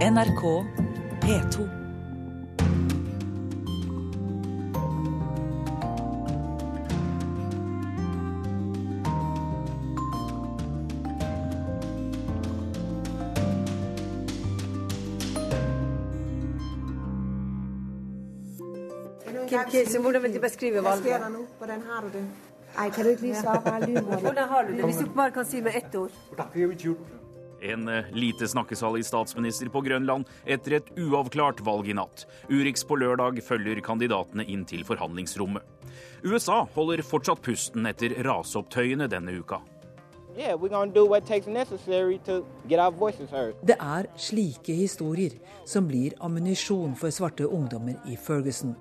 NRK P2. Kim hvordan vil du beskrive valget? Hvordan har du det? Ej, kan du ikke svare bare? Hvordan har du det? Hvis du bare kan si med ett ord. En eh, lite snakkesalig statsminister på Grønland etter et uavklart valg i natt. Urix på lørdag følger kandidatene inn til forhandlingsrommet. USA holder fortsatt pusten etter raseopptøyene denne uka. Yeah, we're going to do what takes necessary to get our voices heard. Det er slike historier som blir ammunisjon for svarte ungdommer i Ferguson.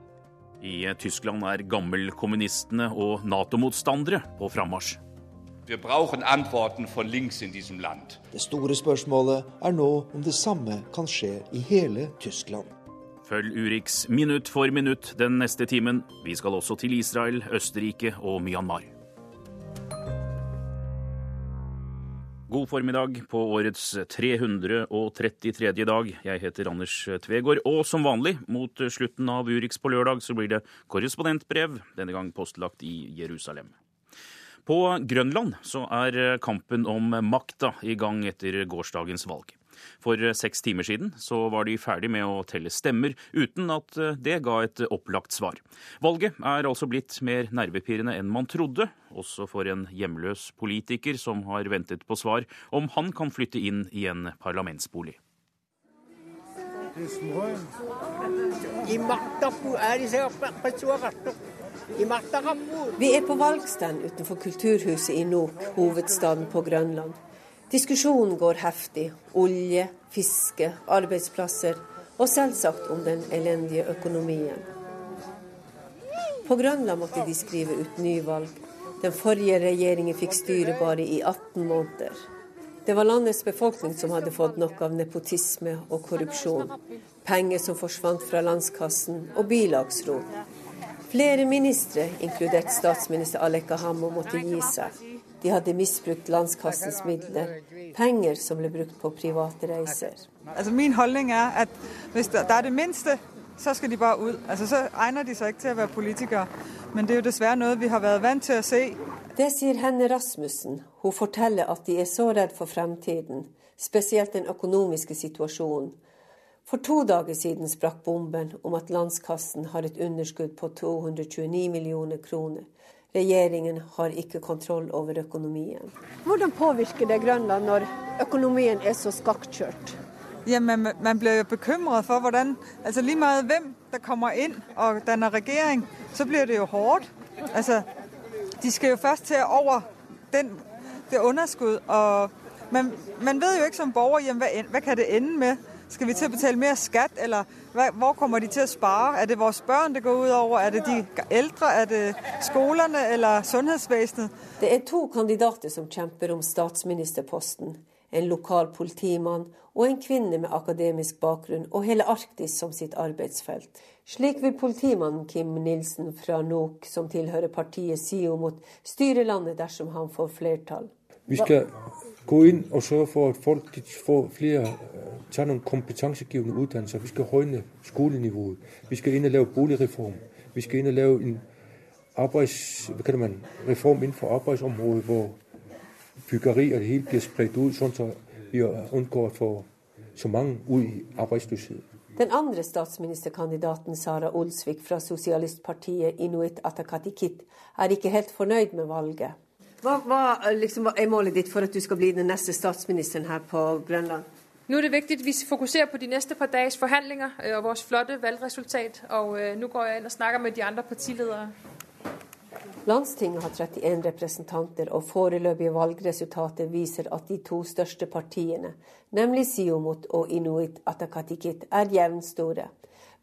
I Tyskland er gammelkommunistene og Nato-motstandere på frammarsj. Wir brauchen Antworten von links in diesem Land. Det store spørsmålet er nå om det samme kan skje i hele Tyskland. Følg Urix minutt for minutt den neste timen. Vi skal også til Israel, Østerrike og Myanmar. God formiddag på årets 333. dag. Jeg heter Anders Tvegård, og som vanlig mot slutten av Urix på lørdag så blir det korrespondentbrev, denne gang postlagt i Jerusalem. På Grønland så er kampen om makta i gang etter gårsdagens valg. For seks timer siden så var de ferdig med å telle stemmer, uten at det ga et opplagt svar. Valget er altså blitt mer nervepirrende enn man trodde, også for en hjemløs politiker som har ventet på svar om han kan flytte inn i en parlamentsbolig. Vi er på valgstand utenfor Kulturhuset i Nok, hovedstaden på Grønland. Diskusjonen går heftig. Olje, fiske, arbeidsplasser og selvsagt om den elendige økonomien. På Grønland måtte de skrive ut nyvalg. Den forrige regjeringen fikk styre bare i 18 måneder. Det var landets befolkning som hadde fått nok av nepotisme og korrupsjon. Penger som forsvant fra landskassen og bilagsrot. Flere ministre, inkludert statsminister Aleka Hammo, måtte gi seg. De hadde misbrukt landskassens midler, penger som ble brukt på private reiser. Altså min holdning er, at hvis der er det minste, så skal de bare ut. Altså så egner de seg ikke til å være politikere. Men det er jo dessverre noe vi har vært vant til å se. Det sier Henne Rasmussen. Hun forteller at de er så redd for fremtiden, spesielt den økonomiske situasjonen. For to dager siden sprakk bomben om at landskassen har et underskudd på 229 millioner kroner. Regjeringen har ikke kontroll over økonomien. Hvordan påvirker det Grønland når økonomien er så skakkjørt? Ja, man- man blir jo bekymret for, hvordan... Altså lige meget hvem, der kommer inn og danner regjering, så blir det jo hårdt. Altså, de skal jo først til over den, det underskudd. og man, man vet jo ikke som borger, jamen, hva, end- kan det ende med? Skal vi til å betale mer skatt, eller hvor kommer de til å spare? Er det vores børn, det går ut over? Er det de eldre? Er det skolerne eller sundhedsvæsenet? Det er to kandidater som kjemper om statsministerposten. En lokal politimann og en kvinne med akademisk bakgrunn og hele Arktis som sitt arbeidsfelt. Slik vil politimannen Kim Nilsen fra NOK, som tilhører partiet SIO, styre landet dersom han får flertall. Vi skal gå ind og sørge for, at folk de får flere, øh, tager nogle kompetencegivende uddannelser. Vi skal højne skoleniveauet. Vi skal ind og lave boligreform. Vi skal ind og lave en arbejds, hvad kalder man, reform inden for arbejdsområdet, hvor byggeri og det hele bliver spredt ud, sådan så vi undgår at få så mange ud i arbejdsløshed. Den andre statsministerkandidaten, Sara Olsvik fra sosialistpartiet Inuit Atakatikit, er ikke helt fornøyd med valget. Hva, hva liksom, er målet ditt for at du skal bli den neste statsministeren her på Grønland? Nå er det viktig at vi fokuserer på de neste par dages forhandlinger øh, og vores flotte valgresultat. Og nå går jeg inn og snakker med de andre partiledere. Landstinget har 31 representanter, og foreløpige valgresultater viser at de to største partiene, nemlig Siomot og Inuit Atakatikit, er jevnstore.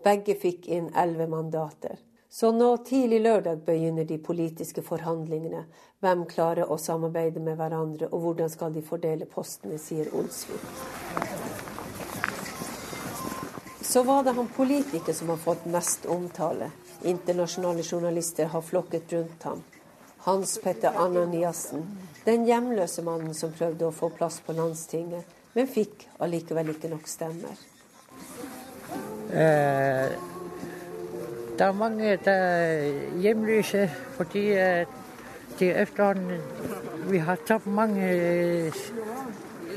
Begge fikk inn 11 mandater. Så nå tidlig lørdag begynner de politiske forhandlingene. Hvem klarer å samarbeide med hverandre, og hvordan skal de fordele postene, sier Olsvik. Så var det han politiker som har fått mest omtale. Internasjonale journalister har flokket rundt ham. Hans Petter Ananiassen, den hjemløse mannen som prøvde å få plass på landstinget, men fikk allikevel ikke nok stemmer. Eh, det er mange der er hjemløse fordi de efterhånden Vi har tapt mange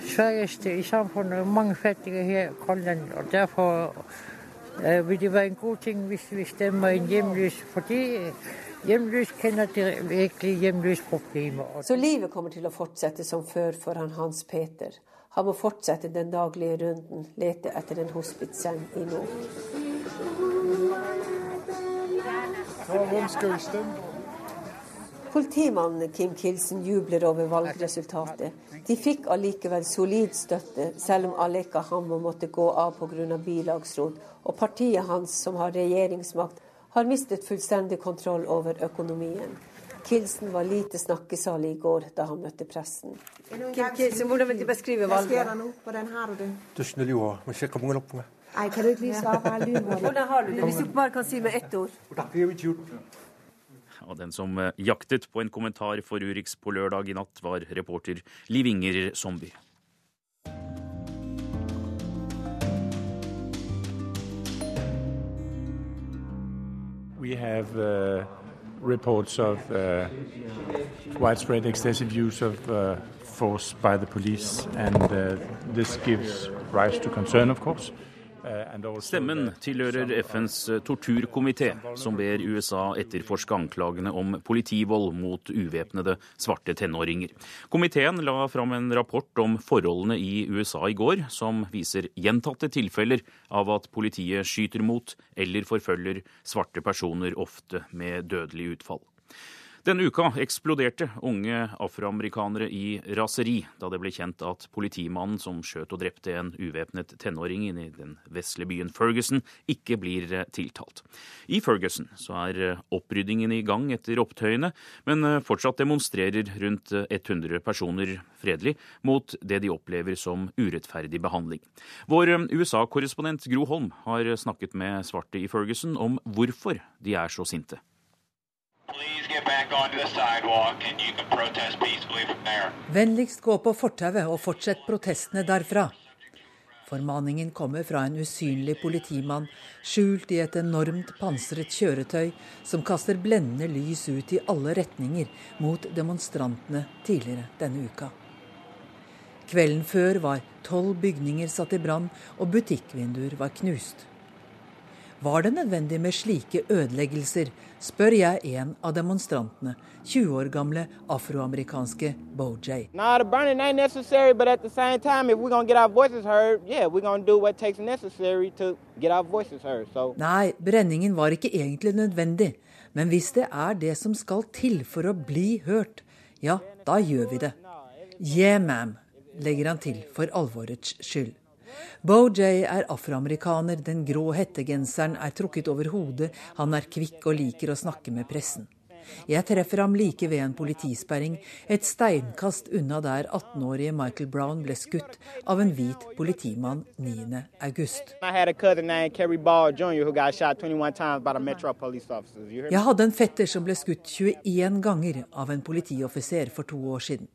svageste i samfunnet, mange fattige her i Grønland. og Derfor vil det være en god ting hvis vi stemmer en hjemløs, fordi hjemløs kjenner til virkelig hjemløsproblemer. Så livet kommer til å fortsette som før for han Hans Peter. Han må fortsette den daglige runden, lete etter en hospitsseng i nord. Politimannen Kim Kilsen jubler over valgresultatet. De fikk allikevel solid støtte, selv om Aleka Hammo måtte gå av pga. bilagsrot, og partiet hans, som har regjeringsmakt, har mistet fullstendig kontroll over økonomien. Kilsen var lite snakkesalig i går da han møtte pressen. Kim Kilsen, hvordan vil du beskrive valget? Nei, kan du ikke lige svare bare lynhurtigt? Hvordan har du det, hvis du bare kan si med ett ord? Og den som eh, jaktet på en kommentar for Urix på lørdag i natt, var reporter Liv Inger Zombie. We have uh, reports of uh, widespread excessive use of uh, force by the police, and uh, this gives rise to concern, of course. Stemmen tilhører FNs uh, torturkomité, som ber USA etterforske anklagene om politivold mot uvæpnede svarte tenåringer. Komiteen la fram en rapport om forholdene i USA i går, som viser gjentatte tilfeller av at politiet skyter mot eller forfølger svarte personer, ofte med dødelig utfall. Denne uka eksploderte unge afroamerikanere i raseri da det ble kjent at politimannen som skjøt og drepte en uvæpnet tenåring i den vesle byen Ferguson, ikke blir eh, tiltalt. I Ferguson så er eh, oppryddingen i gang etter opptøyene, men eh, fortsatt demonstrerer rundt 100 personer fredelig mot det de opplever som urettferdig behandling. Vår USA-korrespondent Gro Holm har snakket med svarte i Ferguson om hvorfor de er så sinte. Vennligst gå på fortauet og fortsett protestene derfra. Formaningen kommer fra en usynlig politimann skjult i et enormt pansret kjøretøy som kaster blendende lys ut i alle retninger mot demonstrantene tidligere denne uka. Kvelden før var tolv bygninger satt i brann, og butikkvinduer var knust. Var det nødvendig med slike ødeleggelser, spør jeg en av demonstrantene, 20 år gamle afroamerikanske Bojay. Nei, brenningen var ikke egentlig nødvendig. Men hvis det er det som skal til for å bli hørt, ja, da gjør vi det. Yeah, ma'am, legger han til for alvorets skyld. Bojay er afroamerikaner, den grå hettegenseren er trukket over hodet, han er kvikk og liker å snakke med pressen. Jeg treffer ham like ved en politisperring, et steinkast unna der 18-årige Michael Brown ble skutt av en hvit politimann 9. august. Jeg hadde en fetter som ble skutt 21 ganger av en politioffiser for to år siden.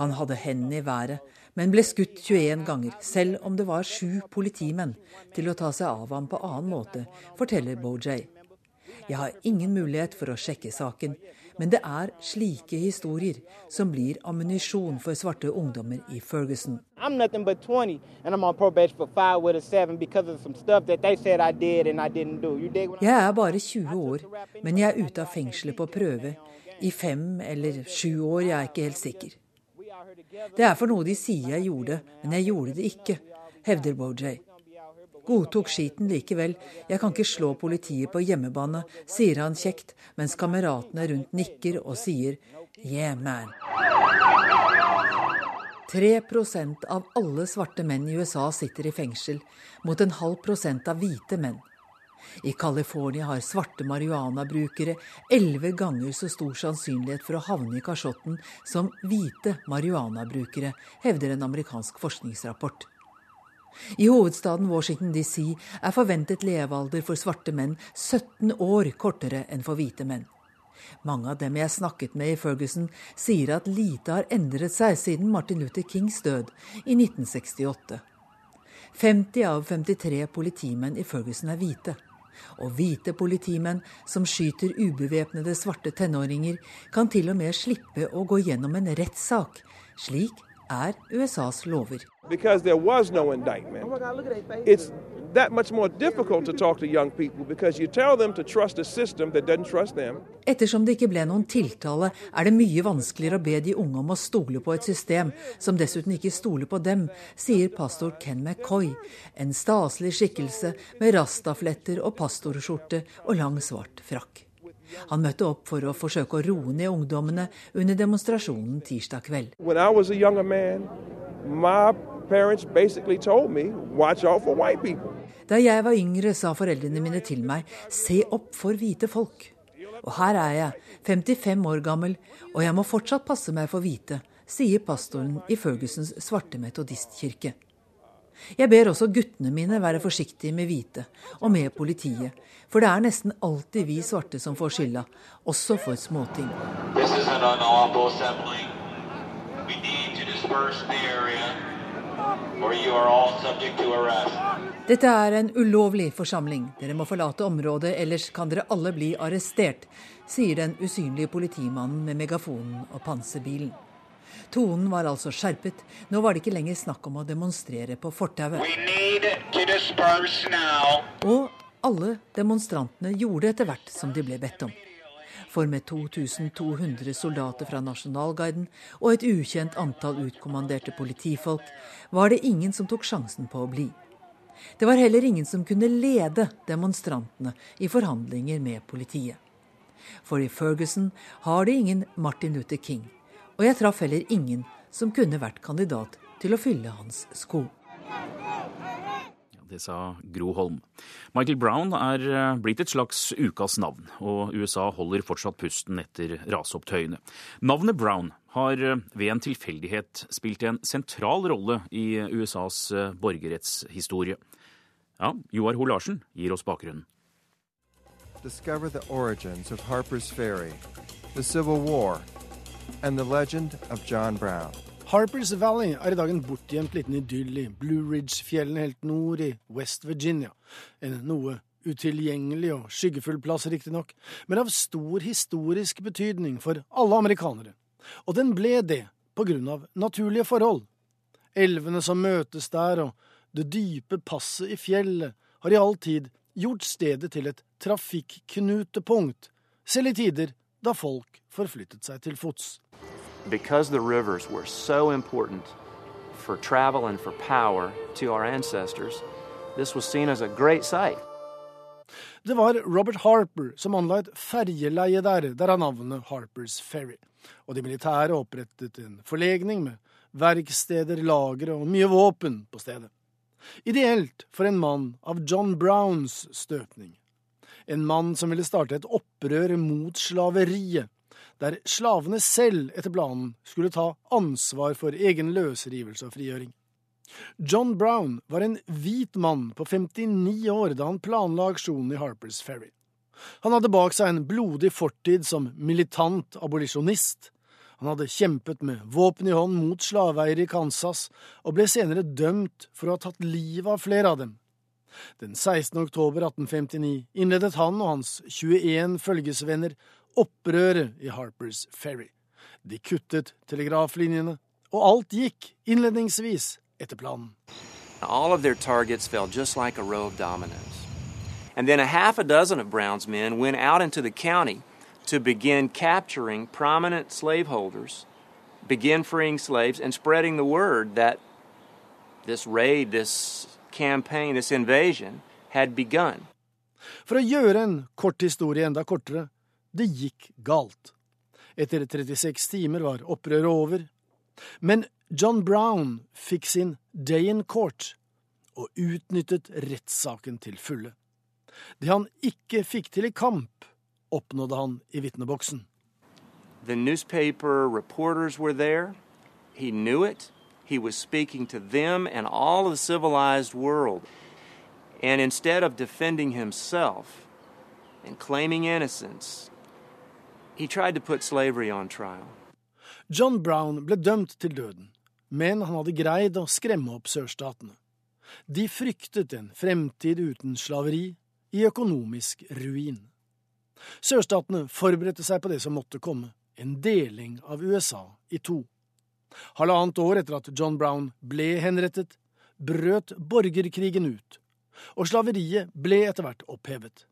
Han hadde hendene i været, men ble skutt 21 ganger, selv om det var sju politimenn til å ta seg av ham på annen måte, forteller Bojay. Jeg har ingen mulighet for å sjekke saken, men det er slike historier som blir ammunisjon for svarte ungdommer i Ferguson. Jeg er bare 20 år, men jeg er ute av fengselet på prøve. I fem eller sju år, jeg er ikke helt sikker. Det er for noe de sier jeg gjorde, men jeg gjorde det ikke, hevder Bojay. Godtok skiten likevel, jeg kan ikke slå politiet på hjemmebane, sier han kjekt, mens kameratene rundt nikker og sier yeah man. 3 av alle svarte menn i USA sitter i fengsel, mot en halv prosent av hvite menn. I California har svarte marihuanabrukere elleve ganger så stor sannsynlighet for å havne i kasjotten som hvite marihuanabrukere, hevder en amerikansk forskningsrapport. I hovedstaden Washington DC er forventet levealder for svarte menn 17 år kortere enn for hvite menn. Mange av dem jeg snakket med i Ferguson, sier at lite har endret seg siden Martin Luther Kings død i 1968. 50 av 53 politimenn i Ferguson er hvite. Og hvite politimenn som skyter ubevæpnede svarte tenåringer, kan til og med slippe å gå gjennom en rettssak. Slik er USAs lover. Ettersom det ikke ble noen tiltale, er det mye vanskeligere å be de unge om å stole på et system som dessuten ikke stoler på dem, sier pastor Ken McCoy, en staselig skikkelse med rastafletter og pastorskjorte og lang, svart frakk. Han møtte opp for å forsøke å roe ned ungdommene under demonstrasjonen tirsdag kveld. Man, da jeg var yngre, sa foreldrene mine til meg, se opp for hvite folk. Og her er jeg, 55 år gammel, og jeg må fortsatt passe meg for hvite, sier pastoren i Fergusons svarte metodistkirke. Jeg ber også guttene mine være forsiktige med hvite, og med politiet, for det er nesten alltid vi svarte som får skylda, også for småting. Dette er en ulovlig forsamling. Dere må forlate området, ellers kan dere alle bli arrestert, sier den usynlige politimannen med megafonen og panserbilen. Tonen var altså skjerpet. Nå var det ikke lenger snakk om å demonstrere på fortauet. Og alle demonstrantene gjorde etter hvert som de ble bedt om. For med 2200 soldater fra nasjonalguiden og et ukjent antall utkommanderte politifolk, var det ingen som tok sjansen på å bli. Det var heller ingen som kunne lede demonstrantene i forhandlinger med politiet. For i Ferguson har de ingen Martin Luther King, og jeg traff heller ingen som kunne vært kandidat til å fylle hans sko. Det sa Gro Holm. Michael Brown er eh, blitt et slags ukas navn, og USA holder fortsatt pusten etter raseopptøyene. Navnet Brown har eh, ved en tilfeldighet spilt en sentral rolle i USAs eh, borgerrettshistorie. Ja, Joar Ho Larsen gir oss bakgrunnen. Discover the origins of Harper's Ferry, the Civil War, and the legend of John Brown. Harpers Valley er i dag en bortgjemt liten idyll i Blue Ridge-fjellene helt nord i West Virginia. En noe utilgjengelig og skyggefull plass, riktignok, men av stor historisk betydning for alle amerikanere. Og den ble det på grunn av naturlige forhold. Elvene som møtes der, og det dype passet i fjellet har i all tid gjort stedet til et trafikknutepunkt, selv i tider da folk forflyttet seg til fots because the rivers were so important for travel and for power to our ancestors, this was seen as a great sight. Det var Robert Harper som anla et ferjeleie der, der derav navnet Harpers Ferry. Og de militære opprettet en forlegning med verksteder, lagre og mye våpen på stedet. Ideelt for en mann av John Browns støpning. En mann som ville starte et opprør mot slaveriet, der slavene selv etter planen skulle ta ansvar for egen løsrivelse og frigjøring. John Brown var en hvit mann på 59 år da han planla aksjonen i Harpers Ferry. Han hadde bak seg en blodig fortid som militant abolisjonist. Han hadde kjempet med våpen i hånd mot slaveeiere i Kansas, og ble senere dømt for å ha tatt livet av flere av dem. Den 16. oktober 1859 innledet han og hans 21 følgesvenner opprøret i Harpers Ferry. De kuttet telegraflinjene, og alt gikk innledningsvis etter planen. All of their targets fell just like a row of dominoes. And then a half a dozen of Brown's men went out into the county to begin capturing prominent slaveholders, begin freeing slaves, and spreading the word that this raid, this campaign, this invasion had begun. For å gjøre en kort historie enda kortere, det gikk galt. Etter 36 timer var opprøret over. Men John Brown fikk sin day in court og utnyttet rettssaken til fulle. Det han ikke fikk til i kamp, oppnådde han i vitneboksen. The newspaper reporters were there. He knew it. He was speaking to them and all of the civilized world. And instead of defending himself and claiming innocence, He tried to put slavery on trial. John Brown ble dømt til døden, men han hadde greid å skremme opp sørstatene. De fryktet en fremtid uten slaveri, i økonomisk ruin. Sørstatene forberedte seg på det som måtte komme, en deling av USA i to. Halvannet år etter at John Brown ble henrettet, brøt borgerkrigen ut, og slaveriet ble etter hvert opphevet.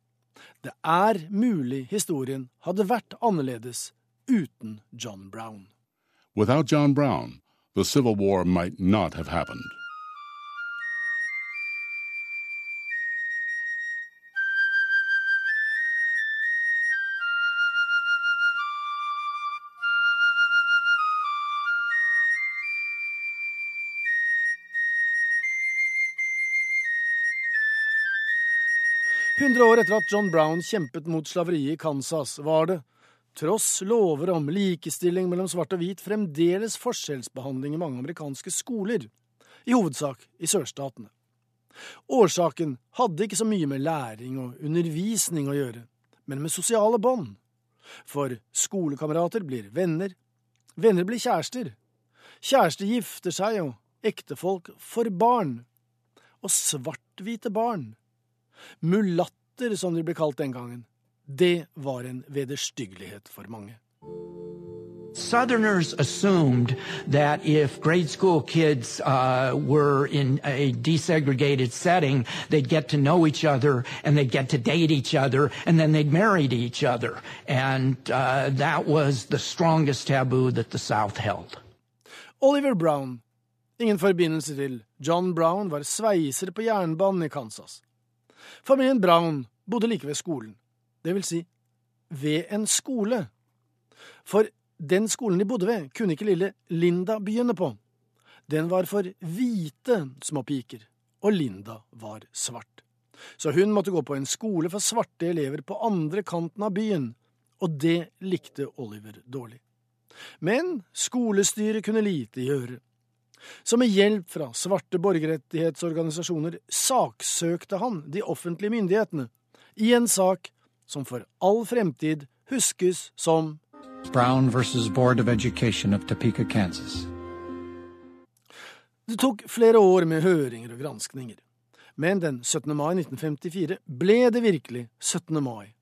Det er mulig historien hadde vært annerledes uten John Brown. Without John Brown, the Civil War might not. 100 år etter at John Brown kjempet mot slaveriet i Kansas, var det, tross lover om likestilling mellom svart og hvit, fremdeles forskjellsbehandling i mange amerikanske skoler, i hovedsak i sørstatene. Årsaken hadde ikke så mye med læring og undervisning å gjøre, men med sosiale bånd. For skolekamerater blir venner, venner blir kjærester, kjærester gifter seg, og ektefolk får barn. Og svart-hvite barn Mulatter, som de ble kalt den gangen. Det var en vederstyggelighet for mange. Southerners assumed that if grade school kids uh, were in a desegregated setting, they'd get to know each other and they'd get to date each other and then they'd marry each other. And uh, that was the strongest taboo that the South held. Oliver Brown. Ingen forbindelse til John Brown var sveiser på jernbanen i Kansas. Familien Brown bodde like ved skolen, det vil si ved en skole. For den skolen de bodde ved, kunne ikke lille Linda begynne på. Den var for hvite små piker, og Linda var svart. Så hun måtte gå på en skole for svarte elever på andre kanten av byen, og det likte Oliver dårlig. Men skolestyret kunne lite gjøre. Så med hjelp fra svarte borgerrettighetsorganisasjoner saksøkte han de offentlige myndighetene i en sak som for all fremtid huskes som Brown versus Board of Education of Topeka, Kansas. Det tok flere år med høringer og granskninger, men den 17. mai 1954 ble det virkelig 17. mai.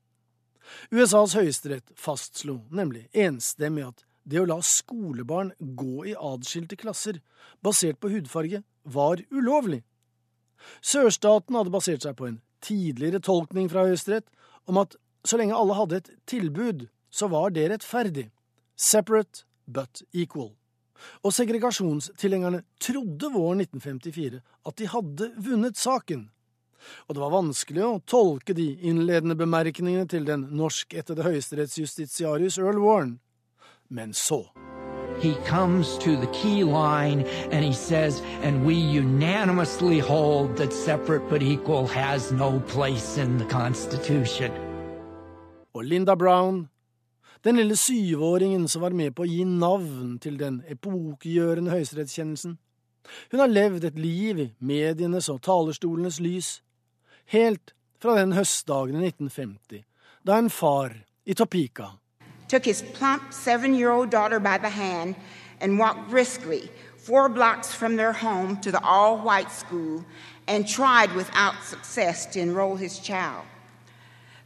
USAs høyesterett fastslo nemlig enstemmig at det å la skolebarn gå i adskilte klasser basert på hudfarge var ulovlig. Sørstaten hadde basert seg på en tidligere tolkning fra Høyesterett om at så lenge alle hadde et tilbud, så var det rettferdig. Separate but equal. Og segregasjonstilhengerne trodde våren 1954 at de hadde vunnet saken. Og det var vanskelig å tolke de innledende bemerkningene til den norskættede høyesterettsjustitiarius Earl Warren. Men så he comes to the key line and he says, and we unanimously hold that separate but equal has no place in the Constitution. Og Linda Brown, den lille syvåringen som var med på å gi navn til den epokegjørende høyesterettskjennelsen. Hun har levd et liv i medienes og talerstolenes lys, helt fra den høstdagen i 1950, da en far i Topeka took his plump seven year old daughter by the hand and walked briskly four blocks from their home to the all white school and tried without success to enroll his child.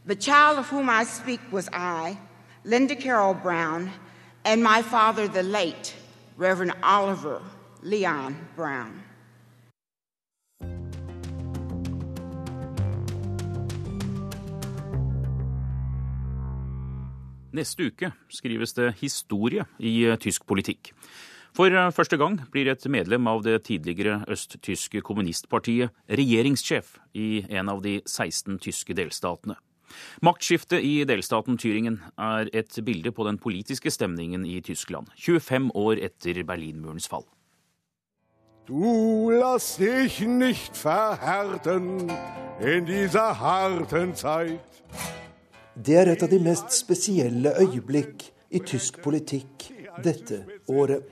The child of whom I speak was I, Linda Carroll Brown, and my father, the late Reverend Oliver Leon Brown. Neste uke skrives det historie i eh, tysk politikk. For eh, første gang blir et medlem av det tidligere østtyske kommunistpartiet regjeringssjef i en av de 16 tyske delstatene. Maktskiftet i delstaten Tyringen er et bilde på den politiske stemningen i Tyskland, 25 år etter Berlinmurens fall. Du lass dich nicht verhärten in dieser harten Zeit. Det er et av de mest spesielle øyeblikk i tysk politikk dette året.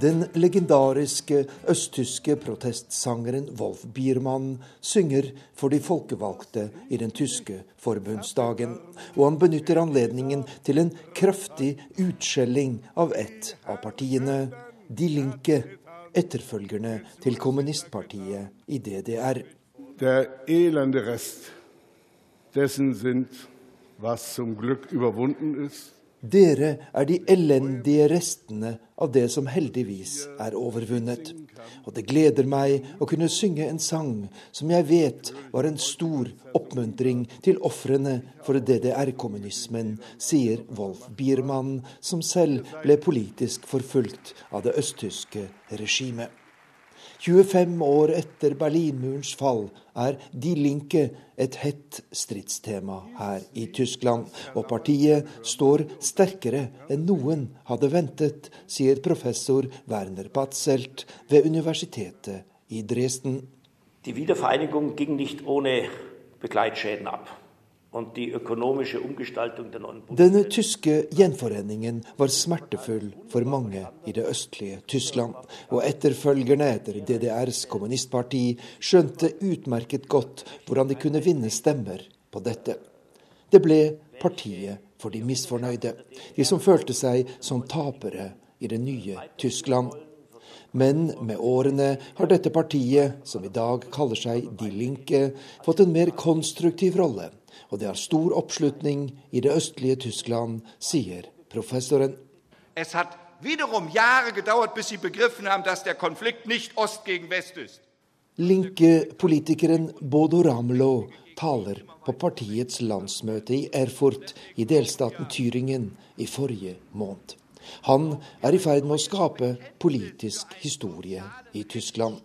Den legendariske østtyske protestsangeren Wolf Biermann synger for de folkevalgte i den tyske forbundsdagen, og han benytter anledningen til en kraftig utskjelling av ett av partiene, Die Linke, etterfølgerne til kommunistpartiet i DDR. Der elende Rest dessen sind, was zum Glück überwunden ist. Dere er de elendige restene av det som heldigvis er overvunnet. Og det gleder meg å kunne synge en sang som jeg vet var en stor oppmuntring til ofrene for DDR-kommunismen, sier Wolf Biermann, som selv ble politisk forfulgt av det østtyske regimet. 25 år etter Berlinmurens fall er Die Linke et hett stridstema her i Tyskland, og partiet står sterkere enn noen hadde ventet, sier professor Werner Batzelt ved universitetet i Dresden. Die Wiedervereinigung ging nicht ohne Begleitschäden ab. Den tyske gjenforeningen var smertefull for mange i det østlige Tyskland, og etterfølgerne etter DDRs kommunistparti skjønte utmerket godt hvordan de kunne vinne stemmer på dette. Det ble partiet for de misfornøyde, de som følte seg som tapere i det nye Tyskland. Men med årene har dette partiet, som i dag kaller seg De Linke, fått en mer konstruktiv rolle og det har stor oppslutning i det østlige Tyskland, sier professoren. Es hat wiederum Jahre gedauert, bis sie begriffen haben, dass der Konflikt nicht Ost gegen West ist. Linke-politikeren Bodo Ramelow taler på partiets landsmøte i Erfurt i delstaten Thüringen i forrige måned. Han er i ferd med å skape politisk historie i Tyskland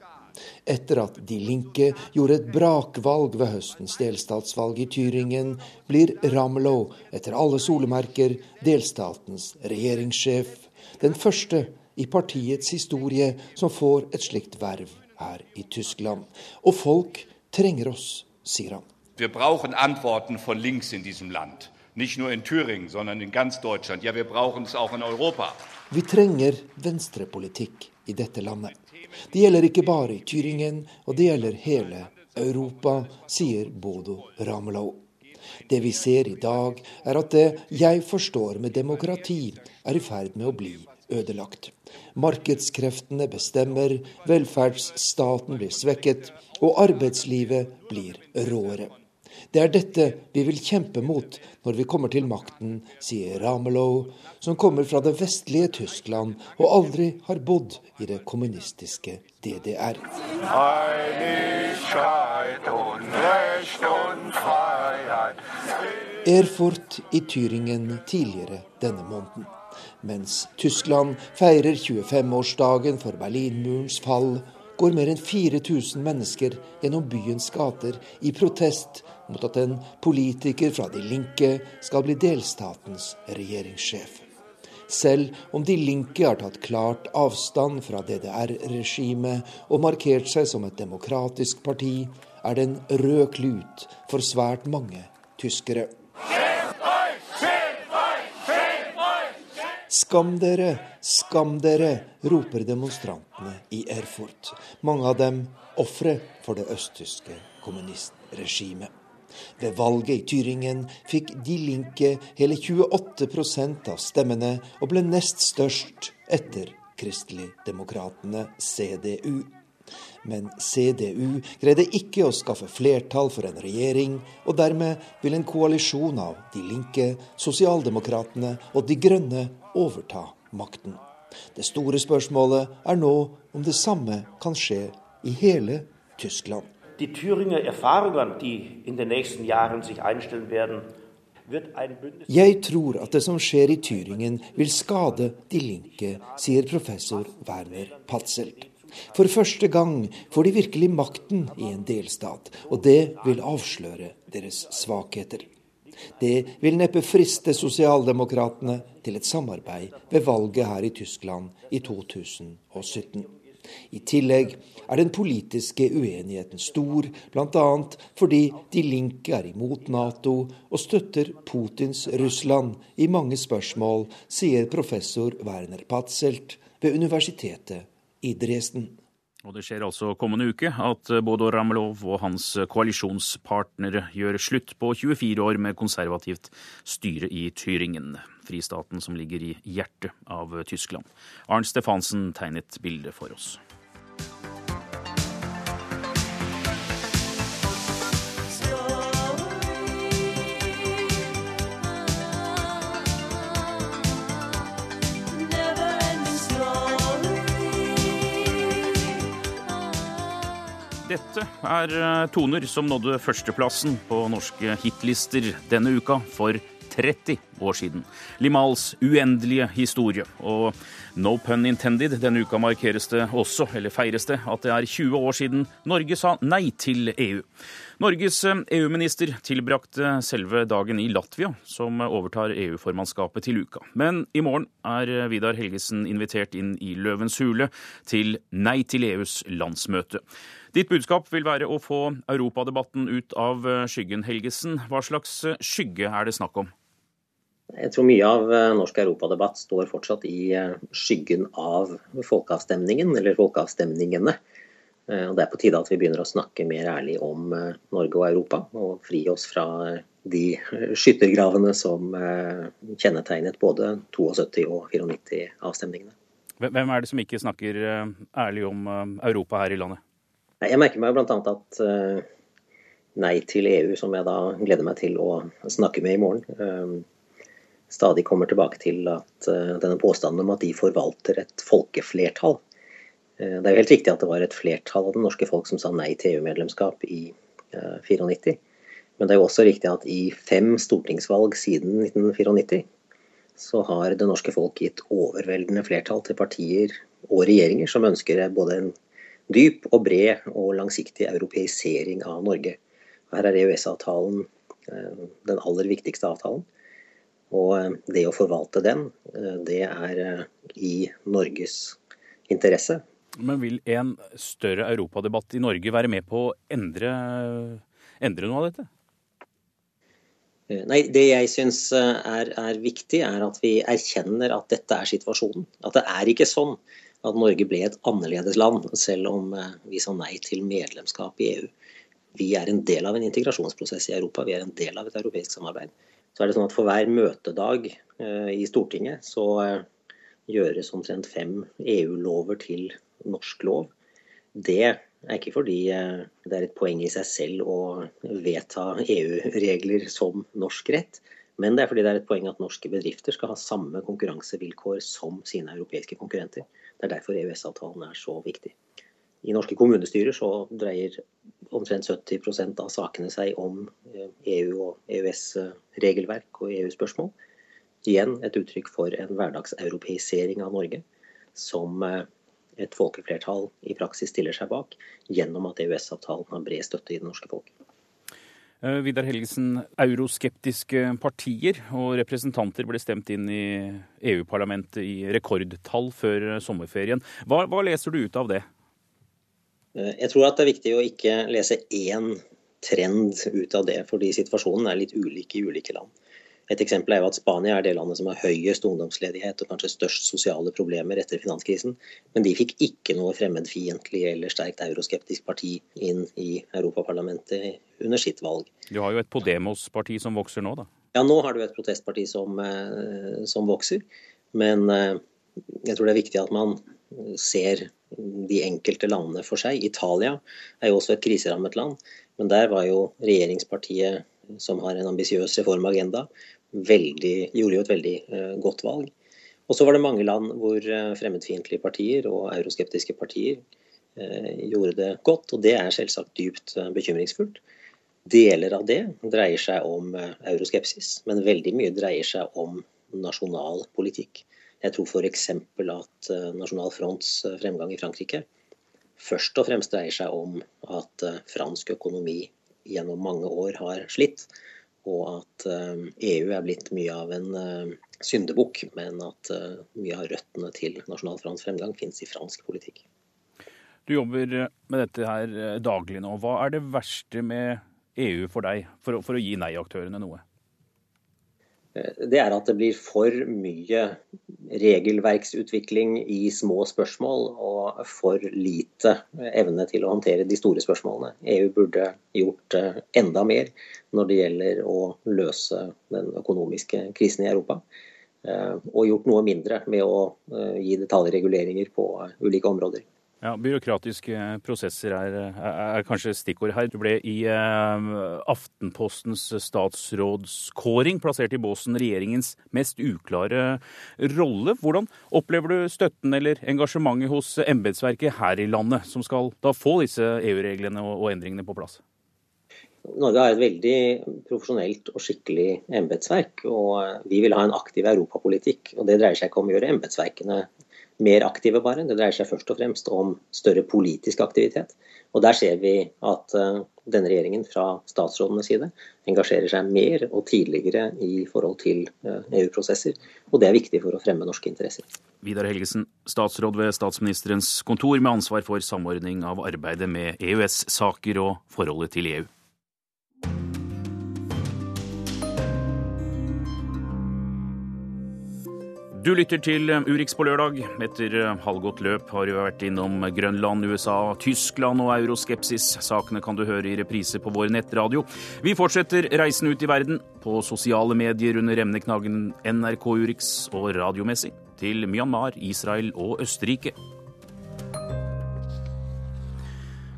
etter at De Linke gjorde et brakvalg ved høstens delstatsvalg i Tyringen, blir Ramelow etter alle solemerker delstatens regjeringssjef. Den første i partiets historie som får et slikt verv her i Tyskland. Og folk trenger oss, sier han. Vi brauchen antworten von links in diesem land. Nicht nur in Thüringen, sondern in ganz Deutschland. Ja, wir brauchen es auch in Europa. Vi trenger venstrepolitikk i dette landet. Det gjelder ikke bare i Tyringen, og det gjelder hele Europa, sier Bodo Ramelow. Det vi ser i dag, er at det jeg forstår med demokrati, er i ferd med å bli ødelagt. Markedskreftene bestemmer, velferdsstaten blir svekket, og arbeidslivet blir råere. Det er dette vi vil kjempe mot når vi kommer til makten, sier Ramelow, som kommer fra det vestlige Tyskland og aldri har bodd i det kommunistiske DDR. Erfurt i Tyringen tidligere denne måneden. Mens Tyskland feirer 25-årsdagen for Berlinmurens fall, går mer enn 4000 mennesker gjennom byens gater i protest mot at en politiker fra De Linke skal bli delstatens regjeringssjef. Selv om De Linke har tatt klart avstand fra DDR-regimet og markert seg som et demokratisk parti, er det en rød klut for svært mange tyskere. Skam dere, skam dere, roper demonstrantene i Erfurt. Mange av dem ofre for det østtyske kommunistregimet. Ved valget i Tyringen fikk De Linke hele 28% av stemmene, og ble nest størst etter Kristeligdemokratene, CDU. Men CDU greide ikke å skaffe flertall for en regjering, og dermed vil en koalisjon av De Linke, Sosialdemokratene og De Grønne overta makten. Det store spørsmålet er nå om det samme kan skje i hele Tyskland. De Thüringer Erfahrungen, die in den nächsten Jahren sich einstellen werden, jeg tror at det som skjer i Tyringen vil skade De Linke, sier professor Werner Patzelt. For første gang får de virkelig makten i en delstat, og det vil avsløre deres svakheter. Det vil neppe friste sosialdemokratene til et samarbeid ved valget her i Tyskland i 2017. I tillegg er den politiske uenigheten stor, bl.a. fordi De Linke er imot Nato og støtter Putins Russland i mange spørsmål, sier professor Werner Patzelt ved universitetet i Dresden. Og Det skjer altså kommende uke at Bodo Ramelov og hans koalisjonspartnere gjør slutt på 24 år med konservativt styre i Tyringen, fristaten som ligger i hjertet av Tyskland. Arnt Stefansen tegnet bildet for oss. Dette er eh, toner som nådde førsteplassen på norske hitlister denne uka for 30 år siden. Limals uendelige historie. Og no pun intended, denne uka markeres det også, eller feires det, at det er 20 år siden Norge sa nei til EU. Norges EU-minister eh, e tilbrakte selve dagen i Latvia, som overtar EU-formannskapet til uka. Men i morgen er Vidar Helgesen invitert inn i Løvens hule til Nei til EUs landsmøte. Ditt budskap vil være å få europadebatten ut av eh, skyggen, Helgesen. Hva slags eh, skygge er det snakk om? Jeg tror mye av eh, norsk europadebatt står fortsatt i skyggen av folkeavstemningen, eller folkeavstemningene. Og Det er på tide at vi begynner å snakke mer ærlig om Norge og Europa, og fri oss fra de skyttergravene som kjennetegnet både 72- og 94-avstemningene. Hvem er det som ikke snakker ærlig om Europa her i landet? Jeg merker meg bl.a. at uh, Nei til EU, som jeg da gleder meg til å snakke med i morgen, uh, stadig kommer tilbake til at uh, denne påstanden om at de forvalter et folkeflertall. Det er jo helt riktig at det var et flertall av det norske folk som sa nei til EU-medlemskap i 94. Men det er jo også riktig at i fem stortingsvalg siden 1994 så har det norske folk gitt overveldende flertall til partier og regjeringer som ønsker både en dyp og bred og langsiktig europeisering av Norge. Her er EØS-avtalen eh, den aller viktigste avtalen. Og eh, det å forvalte den, eh, det er i Norges interesse. Men vil en større europadebatt i Norge være med på å endre, endre noe av dette? Nei, Det jeg syns er, er, viktig, er at vi erkjenner at dette er situasjonen. At det er ikke sånn at Norge ble et annerledes land, selv om eh, vi sa nei til medlemskap i EU. Vi er en del av en integrasjonsprosess i Europa, vi er en del av et europeisk samarbeid. Så er det sånn at For hver møtedag eh, i Stortinget så eh, gjøres omtrent fem EU-lover til norsk lov. Det er ikke fordi det er et poeng i seg selv å vedta EU-regler som norsk rett, men det er fordi det er et poeng at norske bedrifter skal ha samme konkurransevilkår som sine europeiske konkurrenter. Det er derfor EØS-avtalen er så viktig. I norske kommunestyrer så dreier omtrent 70% av sakene seg om EU eh, e og EØS-regelverk og EU-spørsmål. Igjen et uttrykk for en hverdagseuropeisering av Norge som eh, et folkeflertall i praksis stiller seg bak, gjennom at EØS-avtalen har bred støtte i det norske folk. Eh, Vidar Helgesen, euroskeptiske partier og representanter ble stemt inn i EU-parlamentet i rekordtall før sommerferien. Hva, hva, leser du ut av det? Eh, jeg tror at det er viktig å ikke lese én trend ut av det, fordi situasjonen er litt ulik i ulike land. Et eksempel er jo at Spania er det landet som har høyest ungdomsledighet og kanskje størst sosiale problemer etter finanskrisen. Men de fikk ikke noe fremmedfiendtlig eller sterkt euroskeptisk parti inn i Europaparlamentet under sitt valg. Du har jo et Podemos-parti som vokser nå, da? Ja, nå har du et protestparti som, eh, som vokser. Men eh, jeg tror det er viktig at man ser de enkelte landene for seg. Italia er jo også et kriserammet land, men der var jo regjeringspartiet som har en ambisiøs reformagenda, veldig, gjorde jo et veldig uh, godt valg. Og så var det mange land hvor uh, fremmedfiendtlige partier og euroskeptiske partier uh, gjorde det godt, og det er selvsagt dypt bekymringsfullt. Deler av det dreier seg om euroskepsis, men veldig mye dreier seg om nasjonal politikk. Jeg tror f.eks. at Nasjonal Fronts fremgang i Frankrike først og fremst dreier seg om at fransk økonomi gjennom mange år har slitt, og at EU eh, e er blitt mye av en eh, syndebukk, men at eh, mye av røttene til nasjonal fransk fremgang finnes i fransk politikk. Du jobber med dette her daglig nå. Hva er det verste med EU for deg, for, for å gi nei-aktørene noe? Det er at det blir for mye regelverksutvikling i små spørsmål og for lite evne til å håndtere de store spørsmålene. EU burde gjort eh, enda mer når det gjelder å løse den økonomiske krisen i Europa. Eh, og gjort noe mindre med å eh, gi detaljreguleringer på ulike områder. Ja, Byråkratiske prosesser er, er, er, kanskje stikkord her. Du ble i eh, Aftenpostens statsrådskåring plassert i båsen regjeringens mest uklare rolle. Hvordan opplever du støtten eller engasjementet hos embetsverket her i landet, som skal da få disse EU-reglene og, og endringene på plass? Norge har et veldig profesjonelt og skikkelig embetsverk. Og vi vil ha en aktiv europapolitikk. Og det dreier seg ikke om å gjøre embetsverkene mer aktive, bare. Det dreier seg først og fremst om større politisk aktivitet. Og der ser vi at uh, denne regjeringen fra statsrådenes side engasjerer seg mer og tidligere i forhold til uh, EU-prosesser. Og det er viktig for å fremme norske interesser. Vidar Helgesen, statsråd ved statsministerens kontor med ansvar for samordning av arbeidet med EØS-saker og forholdet til EU. Du lytter til Urix på lørdag. Etter halvgått løp har vi vært innom Grønland, USA, Tyskland og euroskepsis. Sakene kan du høre i reprise på vår nettradio. Vi fortsetter reisen ut i verden på sosiale medier under emneknaggen NRK Urix og radiomessig til Myanmar, Israel og Østerrike.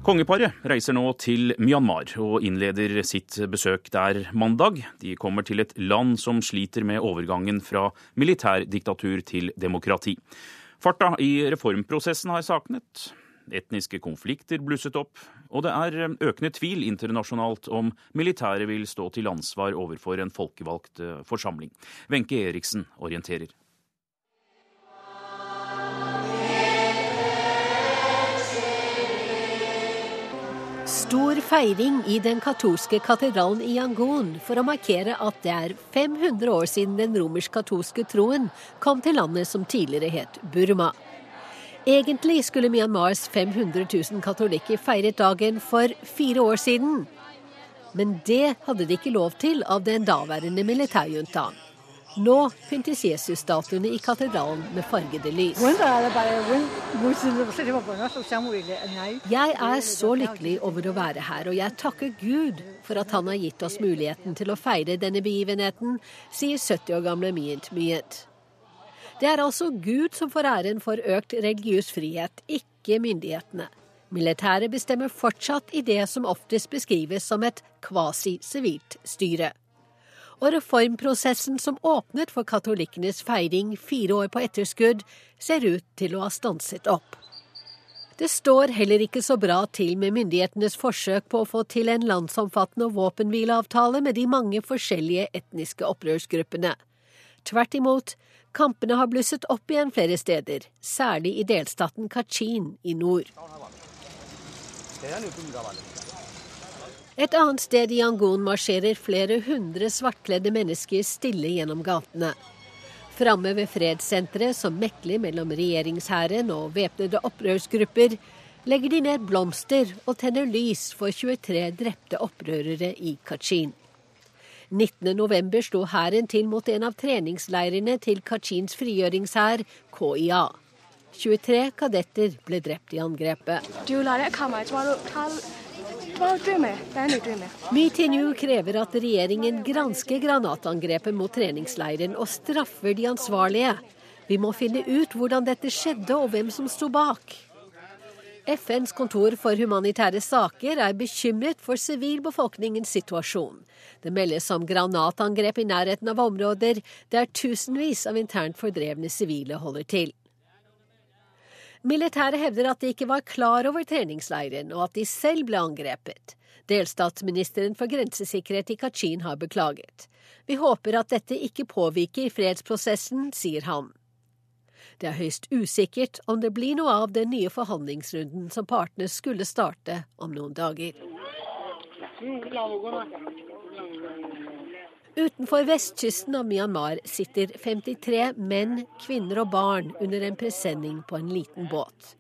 Kongeparet reiser nå til Myanmar og innleder sitt besøk der mandag. De kommer til et land som sliter med overgangen fra militærdiktatur til demokrati. Farta i reformprosessen har saknet. Etniske konflikter blusset opp, og det er økende tvil internasjonalt om militæret vil stå til ansvar overfor en folkevalgt forsamling. Wenche Eriksen orienterer. Stor feiring i den katolske katedralen i Yangon for å markere at det er 500 år siden den romersk-katolske troen kom til landet som tidligere het Burma. Egentlig skulle Myanmars 500 000 katolikker feiret dagen for fire år siden. Men det hadde de ikke lov til av den daværende militærjuntaen. Nå pyntes Jesus-statuene i katedralen med fargede lys. Jeg er så lykkelig over å være her, og jeg takker Gud for at han har gitt oss muligheten til å feire denne begivenheten, sier 70 år gamle Myent Myent. Det er altså Gud som får æren for økt religiøs frihet, ikke myndighetene. Militæret bestemmer fortsatt i det som oftest beskrives som et kvasi-sivilt styre og reformprosessen som åpnet for katolikkenes feiring fire år på etterskudd, ser ut til å ha stanset opp. Det står heller ikke så bra til med myndighetenes forsøk på å få til en landsomfattende våpenhvileavtale med de mange forskjellige etniske opprørsgruppene. Tvert imot, kampene har blusset opp igjen flere steder, særlig i delstaten Kachin i nord. Et annet sted i Yangon marsjerer flere hundre svartkledde mennesker stille gjennom gatene. Framme ved fredssenteret, som mekler mellom regjeringshæren og væpnede opprørsgrupper, legger de ned blomster og tenner lys for 23 drepte opprørere i Kachin. 19.11 sto hæren til mot en av treningsleirene til Kachins frigjøringshær, KIA. 23 kadetter ble drept i angrepet. Meetingu krever at regjeringen gransker granatangrepet mot treningsleiren og straffer de ansvarlige. Vi må finne ut hvordan dette skjedde og hvem som sto bak. FNs kontor for humanitære saker er bekymret for sivilbefolkningens situasjon. Det meldes om granatangrep i nærheten av områder der tusenvis av internt fordrevne sivile holder til. Militæret hevder at de ikke var klar over treningsleiren, og at de selv ble angrepet. Delstatsministeren for grensesikkerhet i Kachin har beklaget. Vi håper at dette ikke påvirker fredsprosessen, sier han. Det er høyst usikkert om det blir noe av den nye forhandlingsrunden som partene skulle starte om noen dager. Utenfor vestkysten av Myanmar sitter 53 menn, kvinner og barn under en presenning på en liten båt.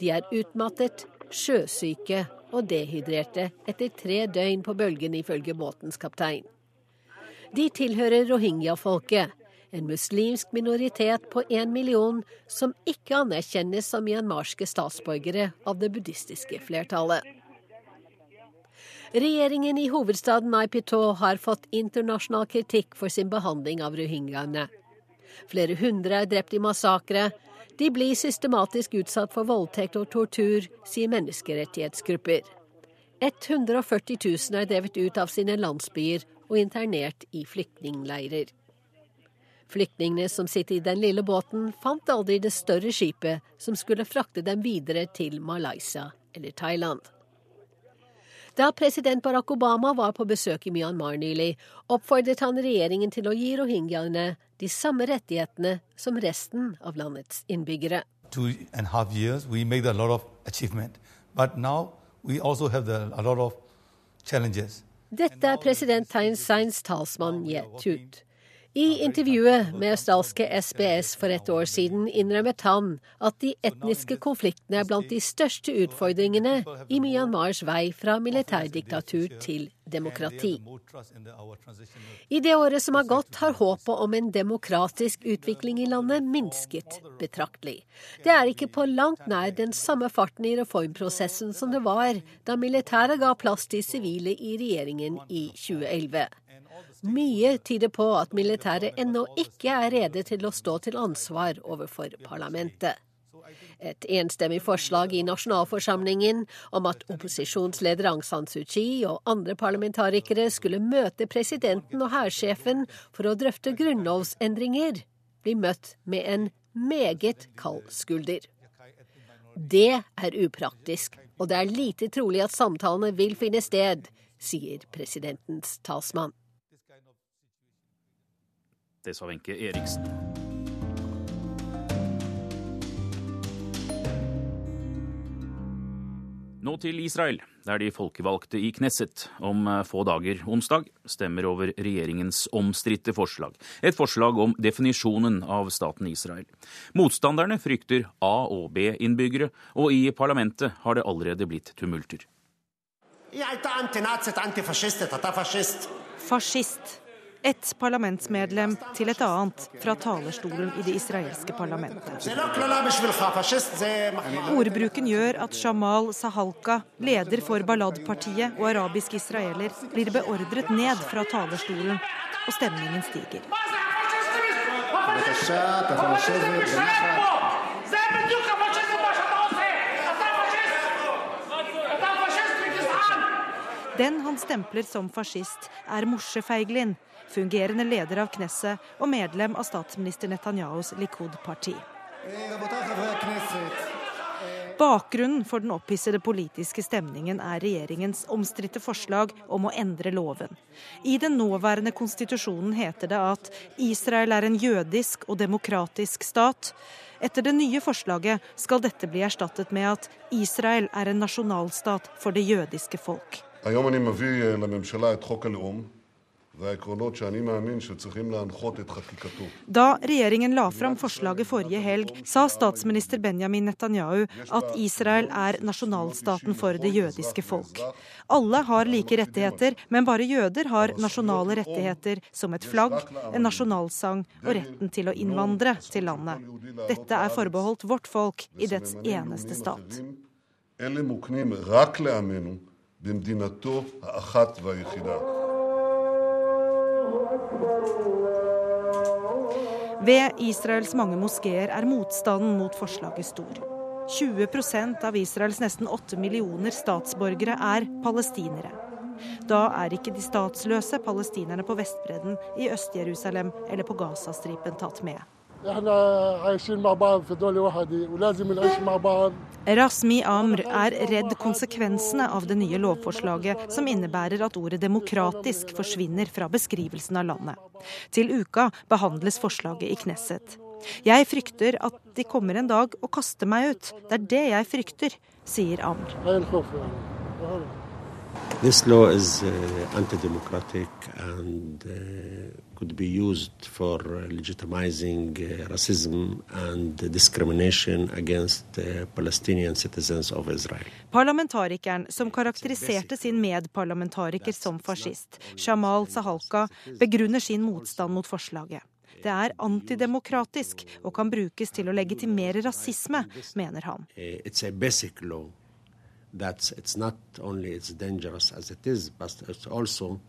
De er utmattet, sjøsyke og dehydrerte etter tre døgn på bølgen, ifølge båtens kaptein. De tilhører rohingya-folket, en muslimsk minoritet på én million som ikke anerkjennes som myanmarske statsborgere av det buddhistiske flertallet. Regjeringen i hovedstaden Naipito har fått internasjonal kritikk for sin behandling av rohingyaene. Flere hundre er drept i massakre. De blir systematisk utsatt for voldtekt og tortur, sier menneskerettighetsgrupper. 140 000 er drevet ut av sine landsbyer og internert i flyktningleirer. Flyktningene som sitter i den lille båten, fant aldri det større skipet som skulle frakte dem videre til Malaysia eller Thailand. Da president Barack Obama var på besøk i Myanmar nylig, oppfordret han regjeringen til å gi rohingyaene de samme rettighetene som resten av landets innbyggere. Two and a half years, we made a lot of achievement, but now we also have the, a lot of challenges. Dette er president Thein Seins talsmann Ye Tut. I intervjuet med australske SBS for et år siden innrømmet han at de etniske konfliktene er blant de største utfordringene i Myanmars vei fra militærdiktatur til demokrati. I det året som har gått, har håpet om en demokratisk utvikling i landet minsket betraktelig. Det er ikke på langt nær den samme farten i reformprosessen som det var da militæret ga plass til sivile i regjeringen i 2011. Mye tyder på at militæret ennå ikke er rede til å stå til ansvar overfor parlamentet. Et enstemmig forslag i nasjonalforsamlingen om at opposisjonsleder Aung San Suu Kyi og andre parlamentarikere skulle møte presidenten og hærsjefen for å drøfte grunnlovsendringer, blir møtt med en meget kald skulder. Det er upraktisk, og det er lite trolig at samtalene vil finne sted, sier presidentens talsmann. Det sa Wenche Eriksen. Nå til Israel, der de folkevalgte i Knesset om eh, få dager, onsdag, stemmer over regjeringens omstridte forslag. Et forslag om definisjonen av staten Israel. Motstanderne frykter A- og B-innbyggere, og i parlamentet har det allerede blitt tumulter. Fascist. Et parlamentsmedlem til et annet fra talerstolen i det israelske parlamentet. Ordbruken gjør at Jamal Sahalka, leder for Balad-partiet og arabisk israeler, blir beordret ned fra talerstolen, og stemningen stiger. Den han stempler som fascist, er Moshe Feiglin, fungerende leder av Knesset og medlem av statsminister Netanyahus Likud-parti. Bakgrunnen for den opphissede politiske stemningen er regjeringens omstridte forslag om å endre loven. I den nåværende konstitusjonen heter det at Israel er en jødisk og demokratisk stat. Etter det nye forslaget skal dette bli erstattet med at Israel er en nasjonalstat for det jødiske folk. היום אני מביא לממשלה את חוק הלאום והעקרונות שאני מאמין שצריכים להנחות את חקיקתו. Da regjeringen la fram forslaget forrige helg, sa statsminister Benjamin Netanyahu at Israel er nasjonalstaten for det jødiske folk. Alle har like rettigheter, men bare jøder har nasjonale rettigheter som et flagg, en nasjonalsang og retten til å innvandre til landet. Dette er forbeholdt vårt folk i dets eneste stat. אלה מוקנים רק לעמנו במדינתו האחת והיחידה. Ved Israels mange moskeer er motstanden mot forslaget stor. 20 av Israels nesten 8 millioner statsborgere er palestinere. Da er ikke de statsløse palestinerne på Vestbredden, i Øst-Jerusalem eller på Gazastripen tatt med. Rasmi Amr er redd konsekvensene av det nye lovforslaget, som innebærer at ordet 'demokratisk' forsvinner fra beskrivelsen av landet. Til uka behandles forslaget i Knesset. Jeg frykter at de kommer en dag og kaster meg ut. Det er det jeg frykter, sier Amr. This law is uh, anti-democratic and uh, could be used for legitimizing uh, racism and discrimination against uh, Palestinian citizens of Israel. Parlamentarikeren som karakteriserte sin medparlamentariker som fascist, Shamal Sahalka, begrunner sin motstand mot forslaget. Det er antidemokratisk og kan brukes til å legitimere rasisme, mener han. Uh, it's a basic law that it's not only it's dangerous as it is, but it's also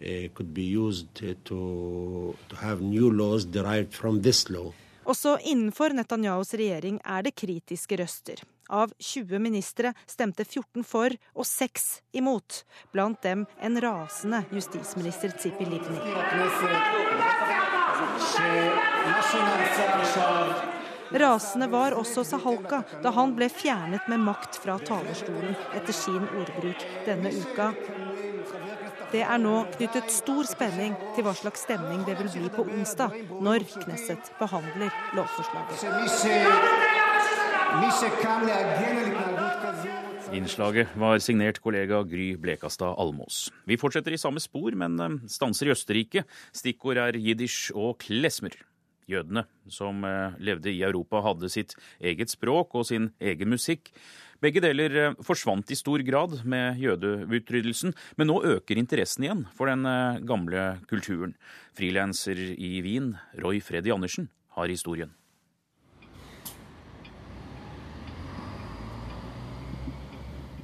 uh, could be used to, to have new laws derived from this law. Også innenfor Netanyahus regjering er det kritiske røster. Av 20 ministre stemte 14 for og 6 imot, blant dem en rasende justisminister Tzipi Livni. Rasende var også Sahalka da han ble fjernet med makt fra talerstolen etter sin ordbruk denne uka. Det er nå knyttet stor spenning til hva slags stemning det vil bli på onsdag, når Knesset behandler lovforslaget. Innslaget var signert kollega Gry Blekastad Almås. Vi fortsetter i samme spor, men eh, stanser i Østerrike. Stikkord er jiddisch og klesmer. Jødene som eh, levde i Europa, hadde sitt eget språk og sin egen musikk. Begge deler eh, forsvant i stor grad med jødeutryddelsen, men nå øker interessen igjen for den eh, gamle kulturen. Frilanser i Wien, Roy Freddy Andersen, har historien.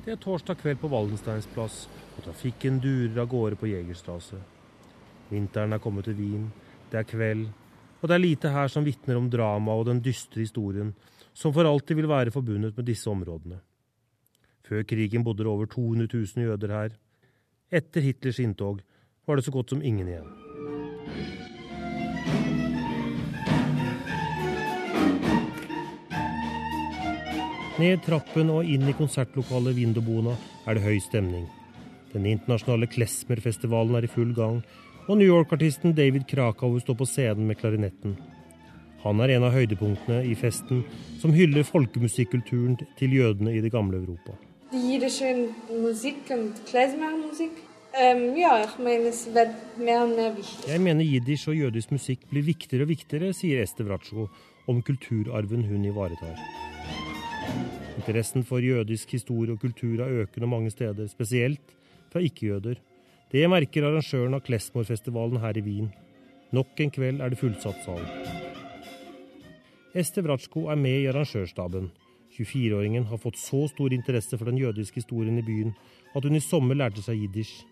Det er torsdag kveld på Waldensteins plass, og trafikken durer av gårde på Jegerstrasse. Vinteren er kommet til Wien, det er kveld, og det er lite her som vitner om dramaet og den dystre historien som for alltid vil være forbundet med disse områdene. Før krigen bodde det over 200 000 jøder her. Etter Hitlers inntog var det så godt som ingen igjen. Ned trappen og inn i konsertlokalet Vindobona er det høy stemning. Den internasjonale Klesmer-festivalen er i full gang, og New York-artisten David Krakow står på scenen med klarinetten. Han er en av høydepunktene i festen, som hyller folkemusikkulturen til jødene i det gamle Europa. Die jiddische Musik und Klezmermusik, ja, ich meine, es wird mehr und mehr wichtig. Jeg mener jiddisch og jødisk musikk blir viktigere og viktigere, sier Ester Vratsjo om kulturarven hun ivaretar. Interessen for jødisk historie og kultur er økende mange steder, spesielt fra ikke-jøder. Det merker arrangøren av Klesmor-festivalen her i Wien. Nok en kveld er det fullsatt sal. Este Vratsjko er med i arrangørstaben. 24-åringen har fått så stor interesse for den jødiske historien i byen at hun i sommer lærte seg jiddisch.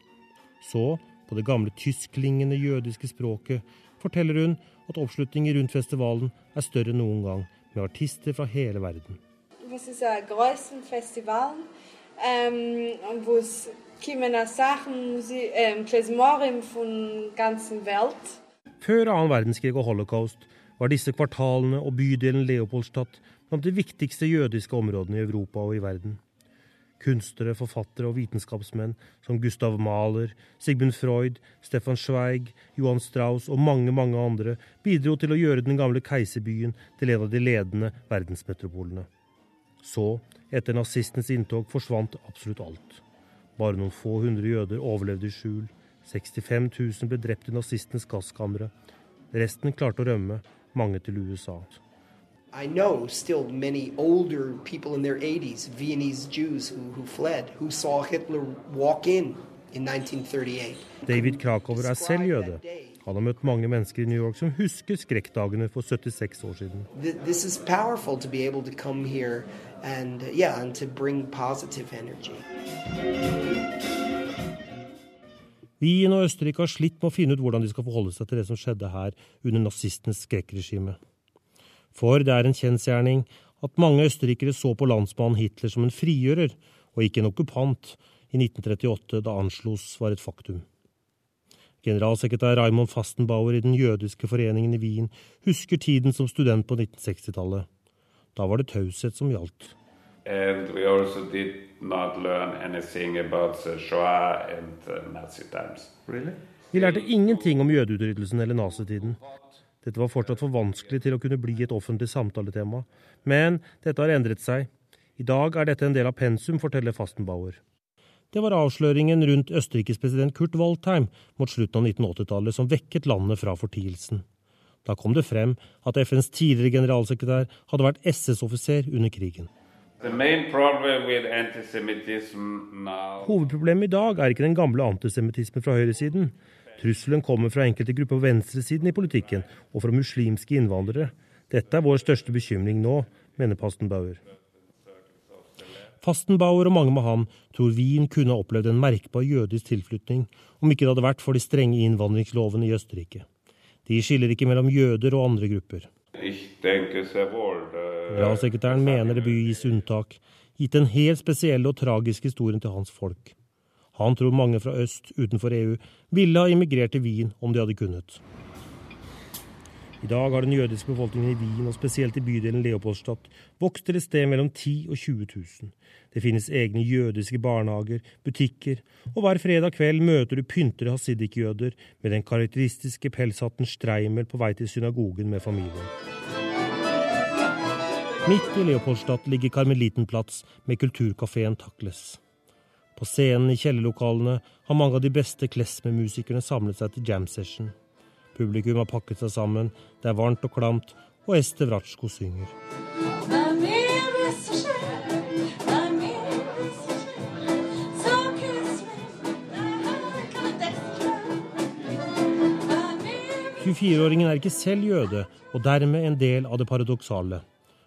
Så, på det gamle tyskklingende jødiske språket, forteller hun at oppslutningen rundt festivalen er større enn noen gang, med artister fra hele verden. Det er ein größten Festival, ähm, wo es kommen Sachen, ähm, ganzen Welt. Før annen verdenskrig og holocaust var disse kvartalene og bydelen Leopoldstadt blant de viktigste jødiske områdene i Europa og i verden. Kunstnere, forfattere og vitenskapsmenn som Gustav Mahler, Sigmund Freud, Stefan Zweig, Johan Strauss og mange, mange andre bidro til å gjøre den gamle keiserbyen til en av de ledende verdensmetropolene. Så, etter nazistenes inntog, forsvant absolutt alt. Bare noen få hundre jøder overlevde i skjul. 65 000 ble drept i nazistenes gasskamre. Resten klarte å rømme, mange til USA. I know still many older people in their 80s, Viennese Jews who, who fled, who saw Hitler walk in in 1938. David Krakower er selv jøde. Han har møtt mange mennesker i New York som husker skrekkdagene for 76 år siden. This is powerful to be able to come here and, yeah, and to bring positive energy. Wien og Østerrike har slitt med å finne ut hvordan de skal forholde seg til det som skjedde her under nazistenes skrekkregime. For det er en kjensgjerning at mange østerrikere så på landsmannen Hitler som en frigjører, og ikke en okkupant, i 1938, da Anschluss var et faktum. Generalsekretær Raymond Fastenbauer i den jødiske foreningen i Wien husker tiden som student på 1960-tallet. Da var det taushet som gjaldt. And we also did not learn anything about the Shoah and Nazi times. Really? Vi lærte ingenting om jødeutryddelsen eller nazitiden. Dette var fortsatt for vanskelig til å kunne bli et offentlig samtaletema. Men dette har endret seg. I dag er dette en del av pensum, forteller Fastenbauer. Det var avsløringen rundt Østerrikes president Kurt Waldheim mot slutten av 1980-tallet som vekket landet fra fortielsen. Da kom det frem at FNs tidligere generalsekretær hadde vært SS-offiser under krigen. Hovedproblemet i dag er ikke den gamle antisemittismen fra høyresiden. Trusselen kommer fra enkelte grupper på venstresiden i politikken og fra muslimske innvandrere. Dette er vår største bekymring nå, mener Pastenbauer. Fastenbauer og mange med han tror Wien kunne ha opplevd en merkbar jødisk tilflytning om ikke det hadde vært for de strenge innvandringslovene i Østerrike. De skiller ikke mellom jøder og andre grupper. Generalsekretæren mener det bør gis unntak, gitt den helt spesielle og tragiske historien til hans folk. Han tror mange fra øst utenfor EU ville ha immigrert til Wien om de hadde kunnet. I dag har den jødiske befolkningen i Wien, og spesielt i bydelen Leopoldstadt, vokst til et sted mellom 10 og 20 000. Det finnes egne jødiske barnehager, butikker, og hver fredag kveld møter du pyntere hasidikkjøder med den karakteristiske pelshatten Streimel på vei til synagogen med familien. Midt i Leopoldstadt ligger Karmelitenplatz med kulturkafeen Takles. På scenen i kjellerlokalene har mange av de beste klezmer-musikerne samlet seg til jam session. Publikum har pakket seg sammen, det er varmt og klamt, og Ester Vratsjko synger. «24-åringen er ikke selv jøde, og dermed en del av det paradoksale.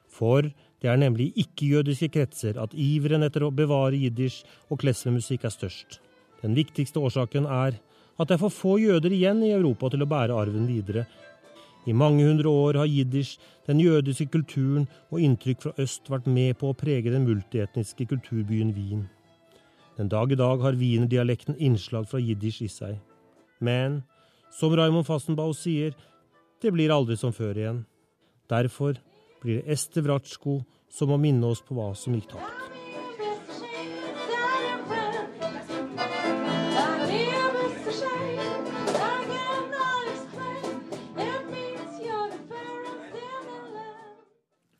For det er nemlig i ikke-jødiske kretser at iveren etter å bevare jiddisch og klesmermusikk er størst. Den viktigste årsaken er at det er for få jøder igjen i Europa til å bære arven videre. I mange hundre år har jiddisch, den jødiske kulturen og inntrykk fra øst vært med på å prege den multietniske kulturbyen Wien. Den dag i dag har wienerdialekten innslag fra jiddisch i seg. Men som Raymond Fassenbau sier, det blir aldri som før igjen. Derfor blir det Ester Wratschko som må minne oss på hva som gikk tapt.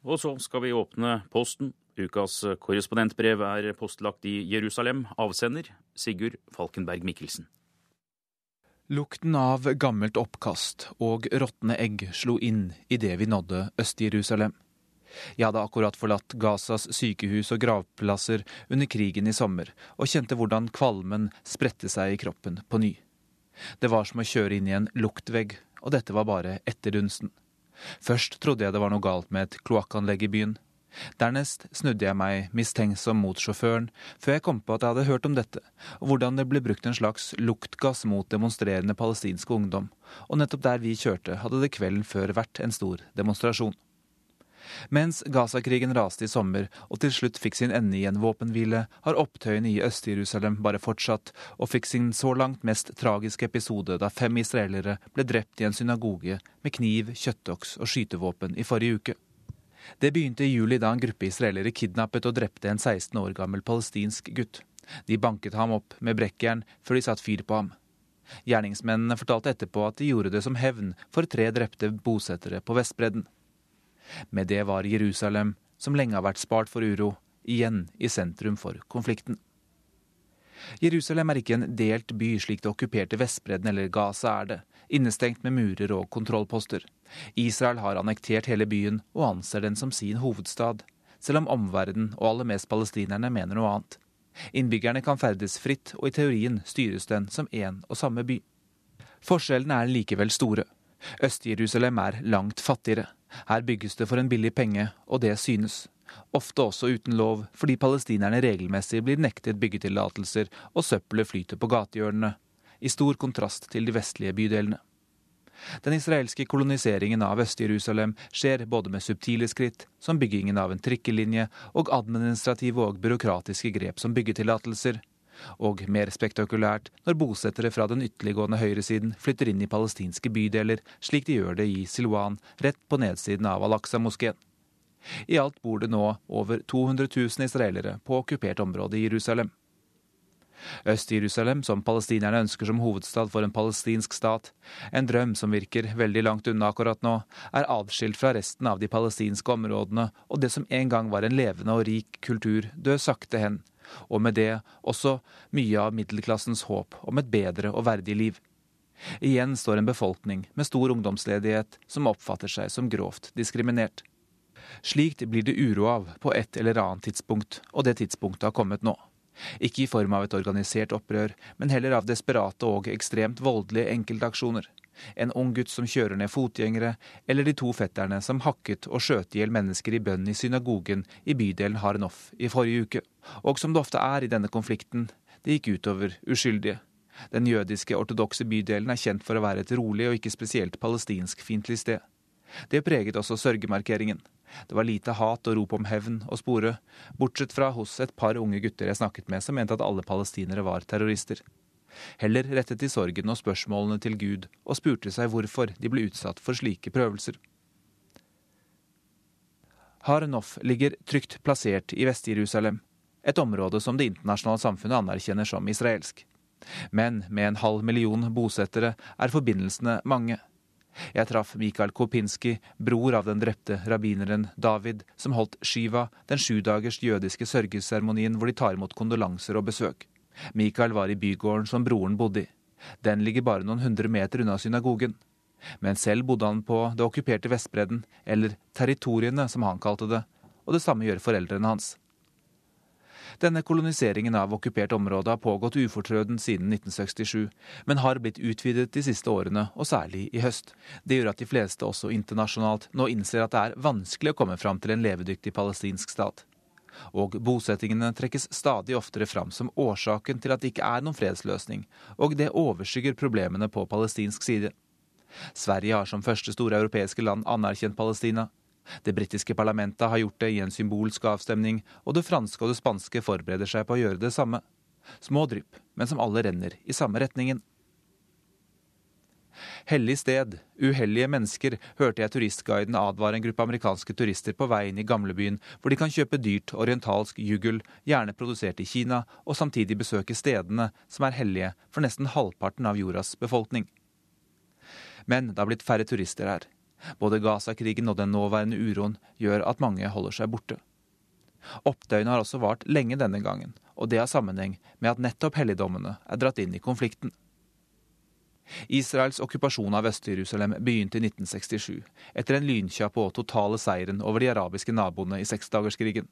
Og så skal vi åpne posten. Ukas korrespondentbrev er postlagt i Jerusalem. Avsender Sigurd Falkenberg Mikkelsen. Lukten av gammelt oppkast og råtne egg slo inn idet vi nådde Øst-Jerusalem. Jeg hadde akkurat forlatt Gazas sykehus og gravplasser under krigen i sommer, og kjente hvordan kvalmen spredte seg i kroppen på ny. Det var som å kjøre inn i en luktvegg, og dette var bare etterdunsten. Først trodde jeg det var noe galt med et kloakkanlegg i byen. Dernest snudde jeg meg mistenksom mot sjåføren, før jeg kom på at jeg hadde hørt om dette, og hvordan det ble brukt en slags luktgass mot demonstrerende palestinsk ungdom, og nettopp der vi kjørte, hadde det kvelden før vært en stor demonstrasjon. Mens Gaza-krigen raste i sommer og til slutt fikk sin ende i en våpenhvile, har opptøyene i Øst-Jerusalem bare fortsatt, og fikk sin så langt mest tragiske episode da fem israelere ble drept i en synagoge med kniv, kjøttoks og skytevåpen i forrige uke. Det begynte i juli da en gruppe israelere kidnappet og drepte en 16 år gammel palestinsk gutt. De banket ham opp med brekkjern før de satte fyr på ham. Gjerningsmennene fortalte etterpå at de gjorde det som hevn for tre drepte bosettere på Vestbredden. Med det var Jerusalem, som lenge har vært spart for uro, igjen i sentrum for konflikten. Jerusalem er ikke en delt by slik det okkuperte Vestbredden eller Gaza er det, innestengt med murer og kontrollposter. Israel har annektert hele byen og anser den som sin hovedstad, selv om omverdenen og aller mest palestinerne mener noe annet. Innbyggerne kan ferdes fritt, og i teorien styres den som én og samme by. Forskjellene er likevel store. Øst-Jerusalem er langt fattigere. Her bygges det for en billig penge, og det synes. Ofte også uten lov, fordi palestinerne regelmessig blir nektet byggetillatelser og søppelet flyter på gatehjørnene, i stor kontrast til de vestlige bydelene. Den israelske koloniseringen av Øst-Jerusalem skjer både med subtile skritt, som byggingen av en trikkelinje, og administrative og byråkratiske grep som byggetillatelser, og mer spektakulært når bosettere fra den ytterliggående høyresiden flytter inn i palestinske bydeler, slik de gjør det i Silwan, rett på nedsiden av Al-Aqsa-moskeen. I alt bor det nå over 200 000 israelere på okkupert område i Jerusalem. Øst-Jerusalem, som palestinerne ønsker som hovedstad for en palestinsk stat, en drøm som virker veldig langt unna akkurat nå, er adskilt fra resten av de palestinske områdene, og det som en gang var en levende og rik kultur, dør sakte hen, og med det også mye av middelklassens håp om et bedre og verdig liv. Igjen står en befolkning med stor ungdomsledighet som oppfatter seg som grovt diskriminert. Slikt blir det uro av på et eller annet tidspunkt, og det tidspunktet har kommet nå. Ikke i form av et organisert opprør, men heller av desperate og ekstremt voldelige enkeltaksjoner. En ung gutt som kjører ned fotgjengere, eller de to fetterne som hakket og skjøt i hjel mennesker i bønn i synagogen i bydelen Harnoff i forrige uke. Og som det ofte er i denne konflikten, det gikk utover uskyldige. Den jødiske ortodokse bydelen er kjent for å være et rolig og ikke spesielt palestinskfiendtlig sted. Det preget også sørgemarkeringen. Det var lite hat og rop om hevn å spore, bortsett fra hos et par unge gutter jeg snakket med som mente at alle palestinere var terrorister. Heller rettet de sorgen og spørsmålene til Gud og spurte seg hvorfor de ble utsatt for slike prøvelser. Harnoff ligger trygt plassert i Vest-Jerusalem, et område som det internasjonale samfunnet anerkjenner som israelsk. Men med en halv million bosettere er forbindelsene mange. Jeg traff Mikael Kopinski, bror av den drepte rabbineren David, som holdt Shiva, den sjudagers jødiske sørgeseremonien hvor de tar imot kondolanser og besøk. Mikael var i bygården som broren bodde i. Den ligger bare noen hundre meter unna synagogen. Men selv bodde han på det okkuperte Vestbredden, eller territoriene som han kalte det, og det samme gjør foreldrene hans. Denne koloniseringen av okkupert område har pågått ufortrøden siden 1967, men har blitt utvidet de siste årene, og særlig i høst. Det gjør at de fleste, også internasjonalt, nå innser at det er vanskelig å komme fram til en levedyktig palestinsk stat og bosettingene trekkes stadig oftere fram som årsaken til at det ikke er noen fredsløsning, og det overskygger problemene på palestinsk side. Sverige har som første store europeiske land anerkjent Palestina. Det britiske parlamentet har gjort det i en symbolsk avstemning, og det franske og det spanske forbereder seg på å gjøre det samme. Små drypp, men som alle renner i samme retningen. Hellig sted, uhellige mennesker, hørte jeg turistguiden advare en gruppe amerikanske turister på vei inn i gamlebyen, hvor de kan kjøpe dyrt orientalsk juggel, gjerne produsert i Kina, og samtidig besøke stedene som er hellige for nesten halvparten av jordas befolkning. Men det har blitt færre turister her. Både Gaza-krigen og den nåværende uroen gjør at mange holder seg borte. Opptøyene har også vart lenge denne gangen, og det har sammenheng med at nettopp helligdommene er dratt inn i konflikten. Israels okkupasjon av Øst-Jerusalem begynte i 1967, etter en lynkjapp og totale seieren over de arabiske naboene i seksdagerskrigen.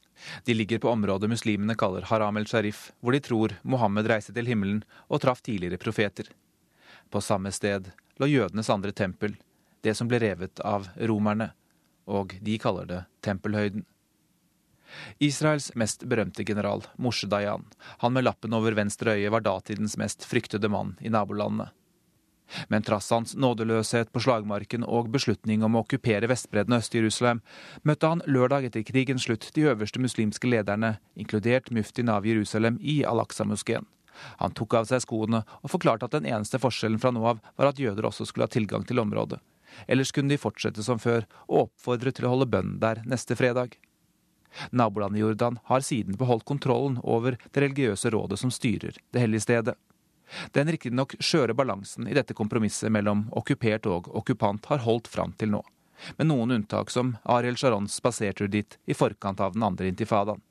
De ligger på området muslimene kaller Haram el-Sharif, hvor de tror Mohammed reiste til himmelen og traff tidligere profeter. På samme sted lå jødenes andre tempel, det som ble revet av romerne, og de kaller det Tempelhøyden. Israels mest berømte general, Moshe Dayan, han med lappen over venstre øye, var datidens mest fryktede mann i nabolandene. Men trass hans nådeløshet på slagmarken og beslutning om å okkupere Vestbredden og Øst-Jerusalem, møtte han lørdag etter krigens slutt de øverste muslimske lederne, inkludert muftien av Jerusalem, i Al-Aqsa-moskeen. Han tok av seg skoene og forklarte at den eneste forskjellen fra nå av var at jøder også skulle ha tilgang til området. Ellers kunne de fortsette som før og oppfordre til å holde bønn der neste fredag. Nabolandet Jordan har siden beholdt kontrollen over det religiøse rådet som styrer det hellige stedet. Den riktignok skjøre balansen i dette kompromisset mellom okkupert og okkupant har holdt fram til nå, med noen unntak som Ariel Sharons spasertur dit i forkant av den andre intifadaen.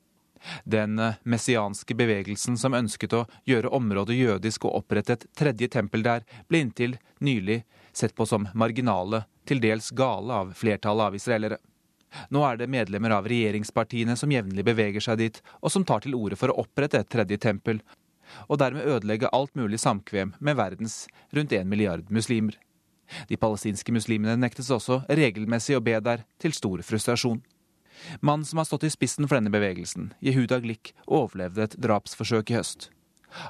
Den eh, messianske bevegelsen som ønsket å gjøre området jødisk og opprette et tredje tempel der, ble inntil nylig sett på som marginale, til dels gale av flertallet av israelere. Nå er det medlemmer av regjeringspartiene som jevnlig beveger seg dit, og som tar til orde for å opprette et tredje tempel, og dermed ødelegge alt mulig samkvem med verdens rundt en milliard muslimer. De palestinske muslimene nektes også regelmessig å be der, til stor frustrasjon. Mannen som har stått i spissen for denne bevegelsen, Jehuda Glick, overlevde et drapsforsøk i høst.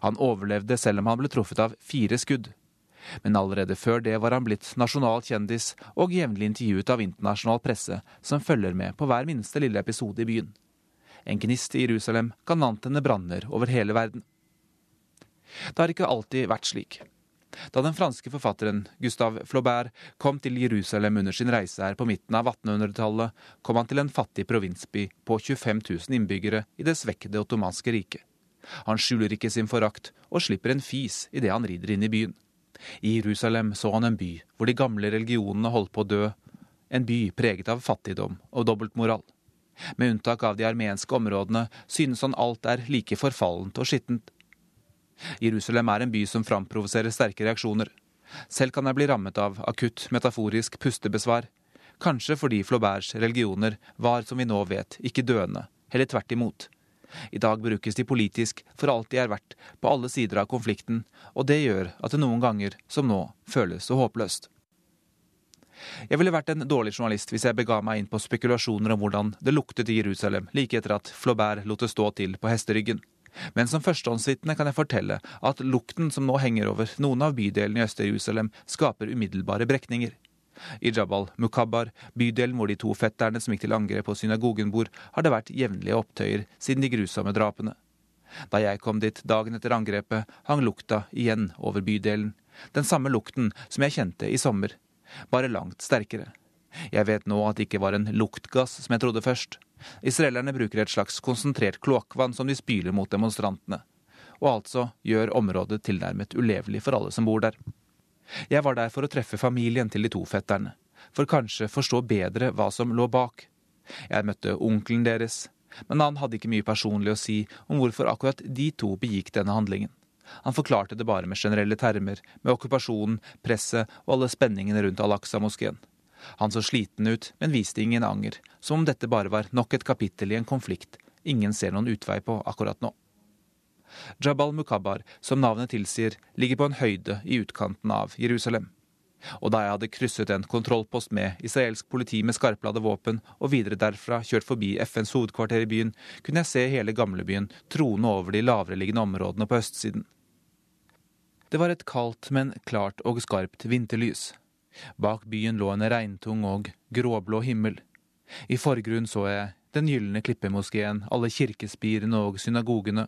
Han overlevde selv om han ble truffet av fire skudd. Men allerede før det var han blitt nasjonal kjendis og jevnlig intervjuet av internasjonal presse, som følger med på hver minste lille episode i byen. En gnist i Jerusalem kan antenne branner over hele verden. Det har ikke alltid vært slik. Da den franske forfatteren Gustave Flaubert kom til Jerusalem under sin reise her på midten av 1800-tallet, kom han til en fattig provinsby på 25 000 innbyggere i det svekkede ottomanske riket. Han skjuler ikke sin forakt, og slipper en fis idet han rider inn i byen. I Jerusalem så han en by hvor de gamle religionene holdt på å dø, en by preget av fattigdom og dobbeltmoral. Med unntak av de armenske områdene synes han alt er like forfallent og skittent. Jerusalem er en by som framprovoserer sterke reaksjoner. Selv kan jeg bli rammet av akutt metaforisk pustebesvar. Kanskje fordi Flauberts religioner var, som vi nå vet, ikke døende, heller tvert imot. I dag brukes de politisk for alt de er verdt, på alle sider av konflikten, og det gjør at det noen ganger, som nå, føles så håpløst. Jeg ville vært en dårlig journalist hvis jeg bega meg inn på spekulasjoner om hvordan det luktet i Jerusalem like etter at Flaubert lot det stå til på hesteryggen. Men som førstehåndsvitne kan jeg fortelle at lukten som nå henger over noen av bydelene i Øst-Jerusalem, skaper umiddelbare brekninger. I Jabal Mukabbar, bydelen hvor de to fetterne som gikk til angrep på synagogen bor, har det vært jevnlige opptøyer siden de grusomme drapene. Da jeg kom dit dagen etter angrepet, hang lukta igjen over bydelen. Den samme lukten som jeg kjente i sommer, bare langt sterkere. Jeg vet nå at det ikke var en luktgass som jeg trodde først. Israelerne bruker et slags konsentrert kloakkvann som de spyler mot demonstrantene, og altså gjør området tilnærmet ulevelig for alle som bor der. Jeg var der for å treffe familien til de to fetterne, for kanskje forstå bedre hva som lå bak. Jeg møtte onkelen deres, men han hadde ikke mye personlig å si om hvorfor akkurat de to begikk denne handlingen. Han forklarte det bare med generelle termer, med okkupasjonen, presset og alle spenningene rundt Al-Aqsa-moskeen. Han så sliten ut, men viste ingen anger, som om dette bare var nok et kapittel i en konflikt ingen ser noen utvei på akkurat nå. Jabal Mukabbar, som navnet tilsier, ligger på en høyde i utkanten av Jerusalem. Og da jeg hadde krysset en kontrollpost med israelsk politi med skarpladde våpen, og videre derfra kjørt forbi FNs hovedkvarter i byen, kunne jeg se hele gamlebyen trone over de lavereliggende områdene på østsiden. Det var et kaldt, men klart og skarpt vinterlys. Bak byen lå en regntung og gråblå himmel. I forgrunnen så jeg den gylne klippemoskeen, alle kirkespirene og synagogene.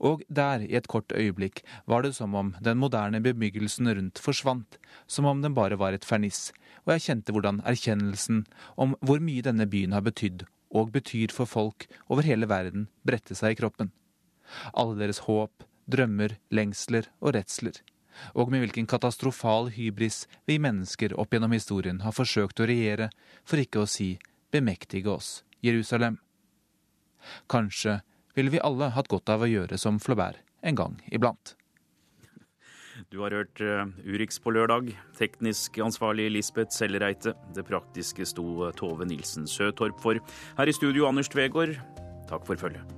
Og der, i et kort øyeblikk, var det som om den moderne bebyggelsen rundt forsvant, som om den bare var et ferniss, og jeg kjente hvordan erkjennelsen om hvor mye denne byen har betydd og betyr for folk over hele verden, bredte seg i kroppen. Alle deres håp, drømmer, lengsler og redsler. Og med hvilken katastrofal hybris vi mennesker opp gjennom historien har forsøkt å regjere, for ikke å si bemektige oss Jerusalem. Kanskje ville vi alle hatt godt av å gjøre som Flaubert en gang iblant. Du har hørt uh, Urix på lørdag. Teknisk ansvarlig Lisbeth Sellereite. Det praktiske sto Tove Nilsen Søtorp for. Her i studio Anders Tvegård. Takk for følget.